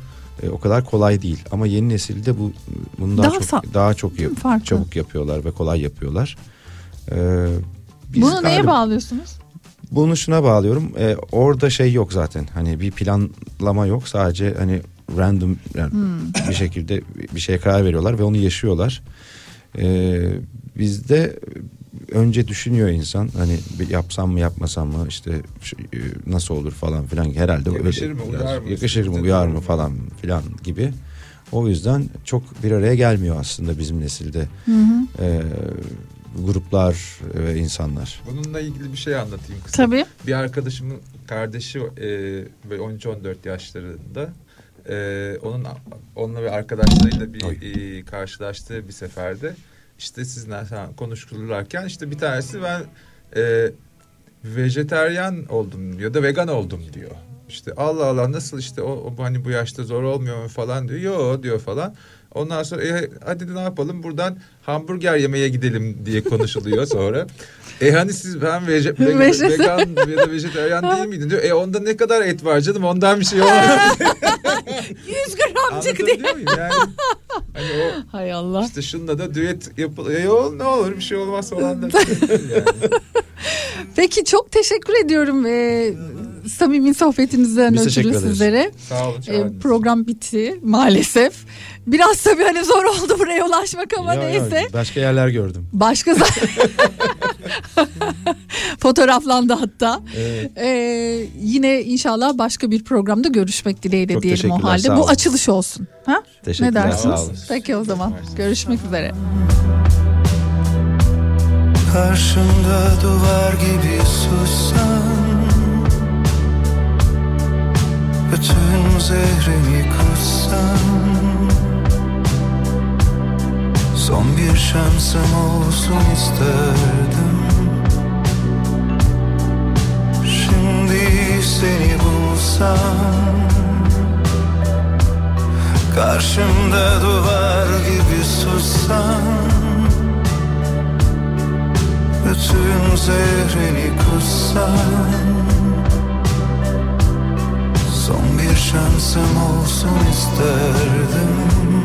e, o kadar kolay değil. Ama yeni nesilde bu bunu daha, çok sa- daha çok yap- Farklı. çabuk yapıyorlar ve kolay yapıyorlar. E, biz Bunu neye galiba- bağlıyorsunuz? Bunu şuna bağlıyorum. Ee, orada şey yok zaten. Hani bir planlama yok. Sadece hani random yani Hmm. bir şekilde bir şeye karar veriyorlar ve onu yaşıyorlar. Ee, bizde önce düşünüyor insan. Hani yapsam mı yapmasam mı işte e, nasıl olur falan filan herhalde Yakışır öyle mı, uyar mı, yakışır mı uyar mı falan filan gibi. O yüzden çok bir araya gelmiyor aslında bizim nesilde. Hı hı. Ee, gruplar ve insanlar. Bununla ilgili bir şey anlatayım kısa. Tabii. Bir arkadaşımın kardeşi e, böyle 13-14 yaşlarında. E, onun onunla ve arkadaşlarıyla bir e, karşılaştığı bir seferde işte sizinle falan konuşulurken işte bir tanesi ben e, vejeteryan oldum diyor da vegan oldum diyor. İşte Allah Allah nasıl işte o, o hani bu yaşta zor olmuyor mu falan diyor. Yo diyor falan. Ondan sonra e, hadi ne yapalım buradan hamburger yemeye gidelim diye konuşuluyor sonra. E hani siz ben veje, vegan, vegan ya da vejetaryen değil miydin diyor. E onda ne kadar et var canım ondan bir şey olmaz. 100 gramcık diye. Muyum yani? Hani o Hay Allah. işte şunla da düet yapılıyor. E, ne olur bir şey olmaz falan da. yani. Peki çok teşekkür ediyorum e, samimi sohbetinizden Biz ötürü sizlere. Sağ olun, E, program bitti maalesef. Biraz tabii hani zor oldu buraya ulaşmak ama Ya, ya, neyse. başka yerler gördüm. Başka za- fotoğraflandı hatta. Evet. E, yine inşallah başka bir programda görüşmek dileğiyle Çok diyelim o halde. Bu açılış olsun. Ha? Teşekkürler, Ne dersiniz? Peki o zaman görüşmek üzere. Karşımda duvar gibi sussan Bütün zehrimi kussan Son bir şansım olsun isterdim. Şimdi seni bulsam Karşımda duvar gibi sussan bütün zehrini kussan Son bir şansım olsun isterdim.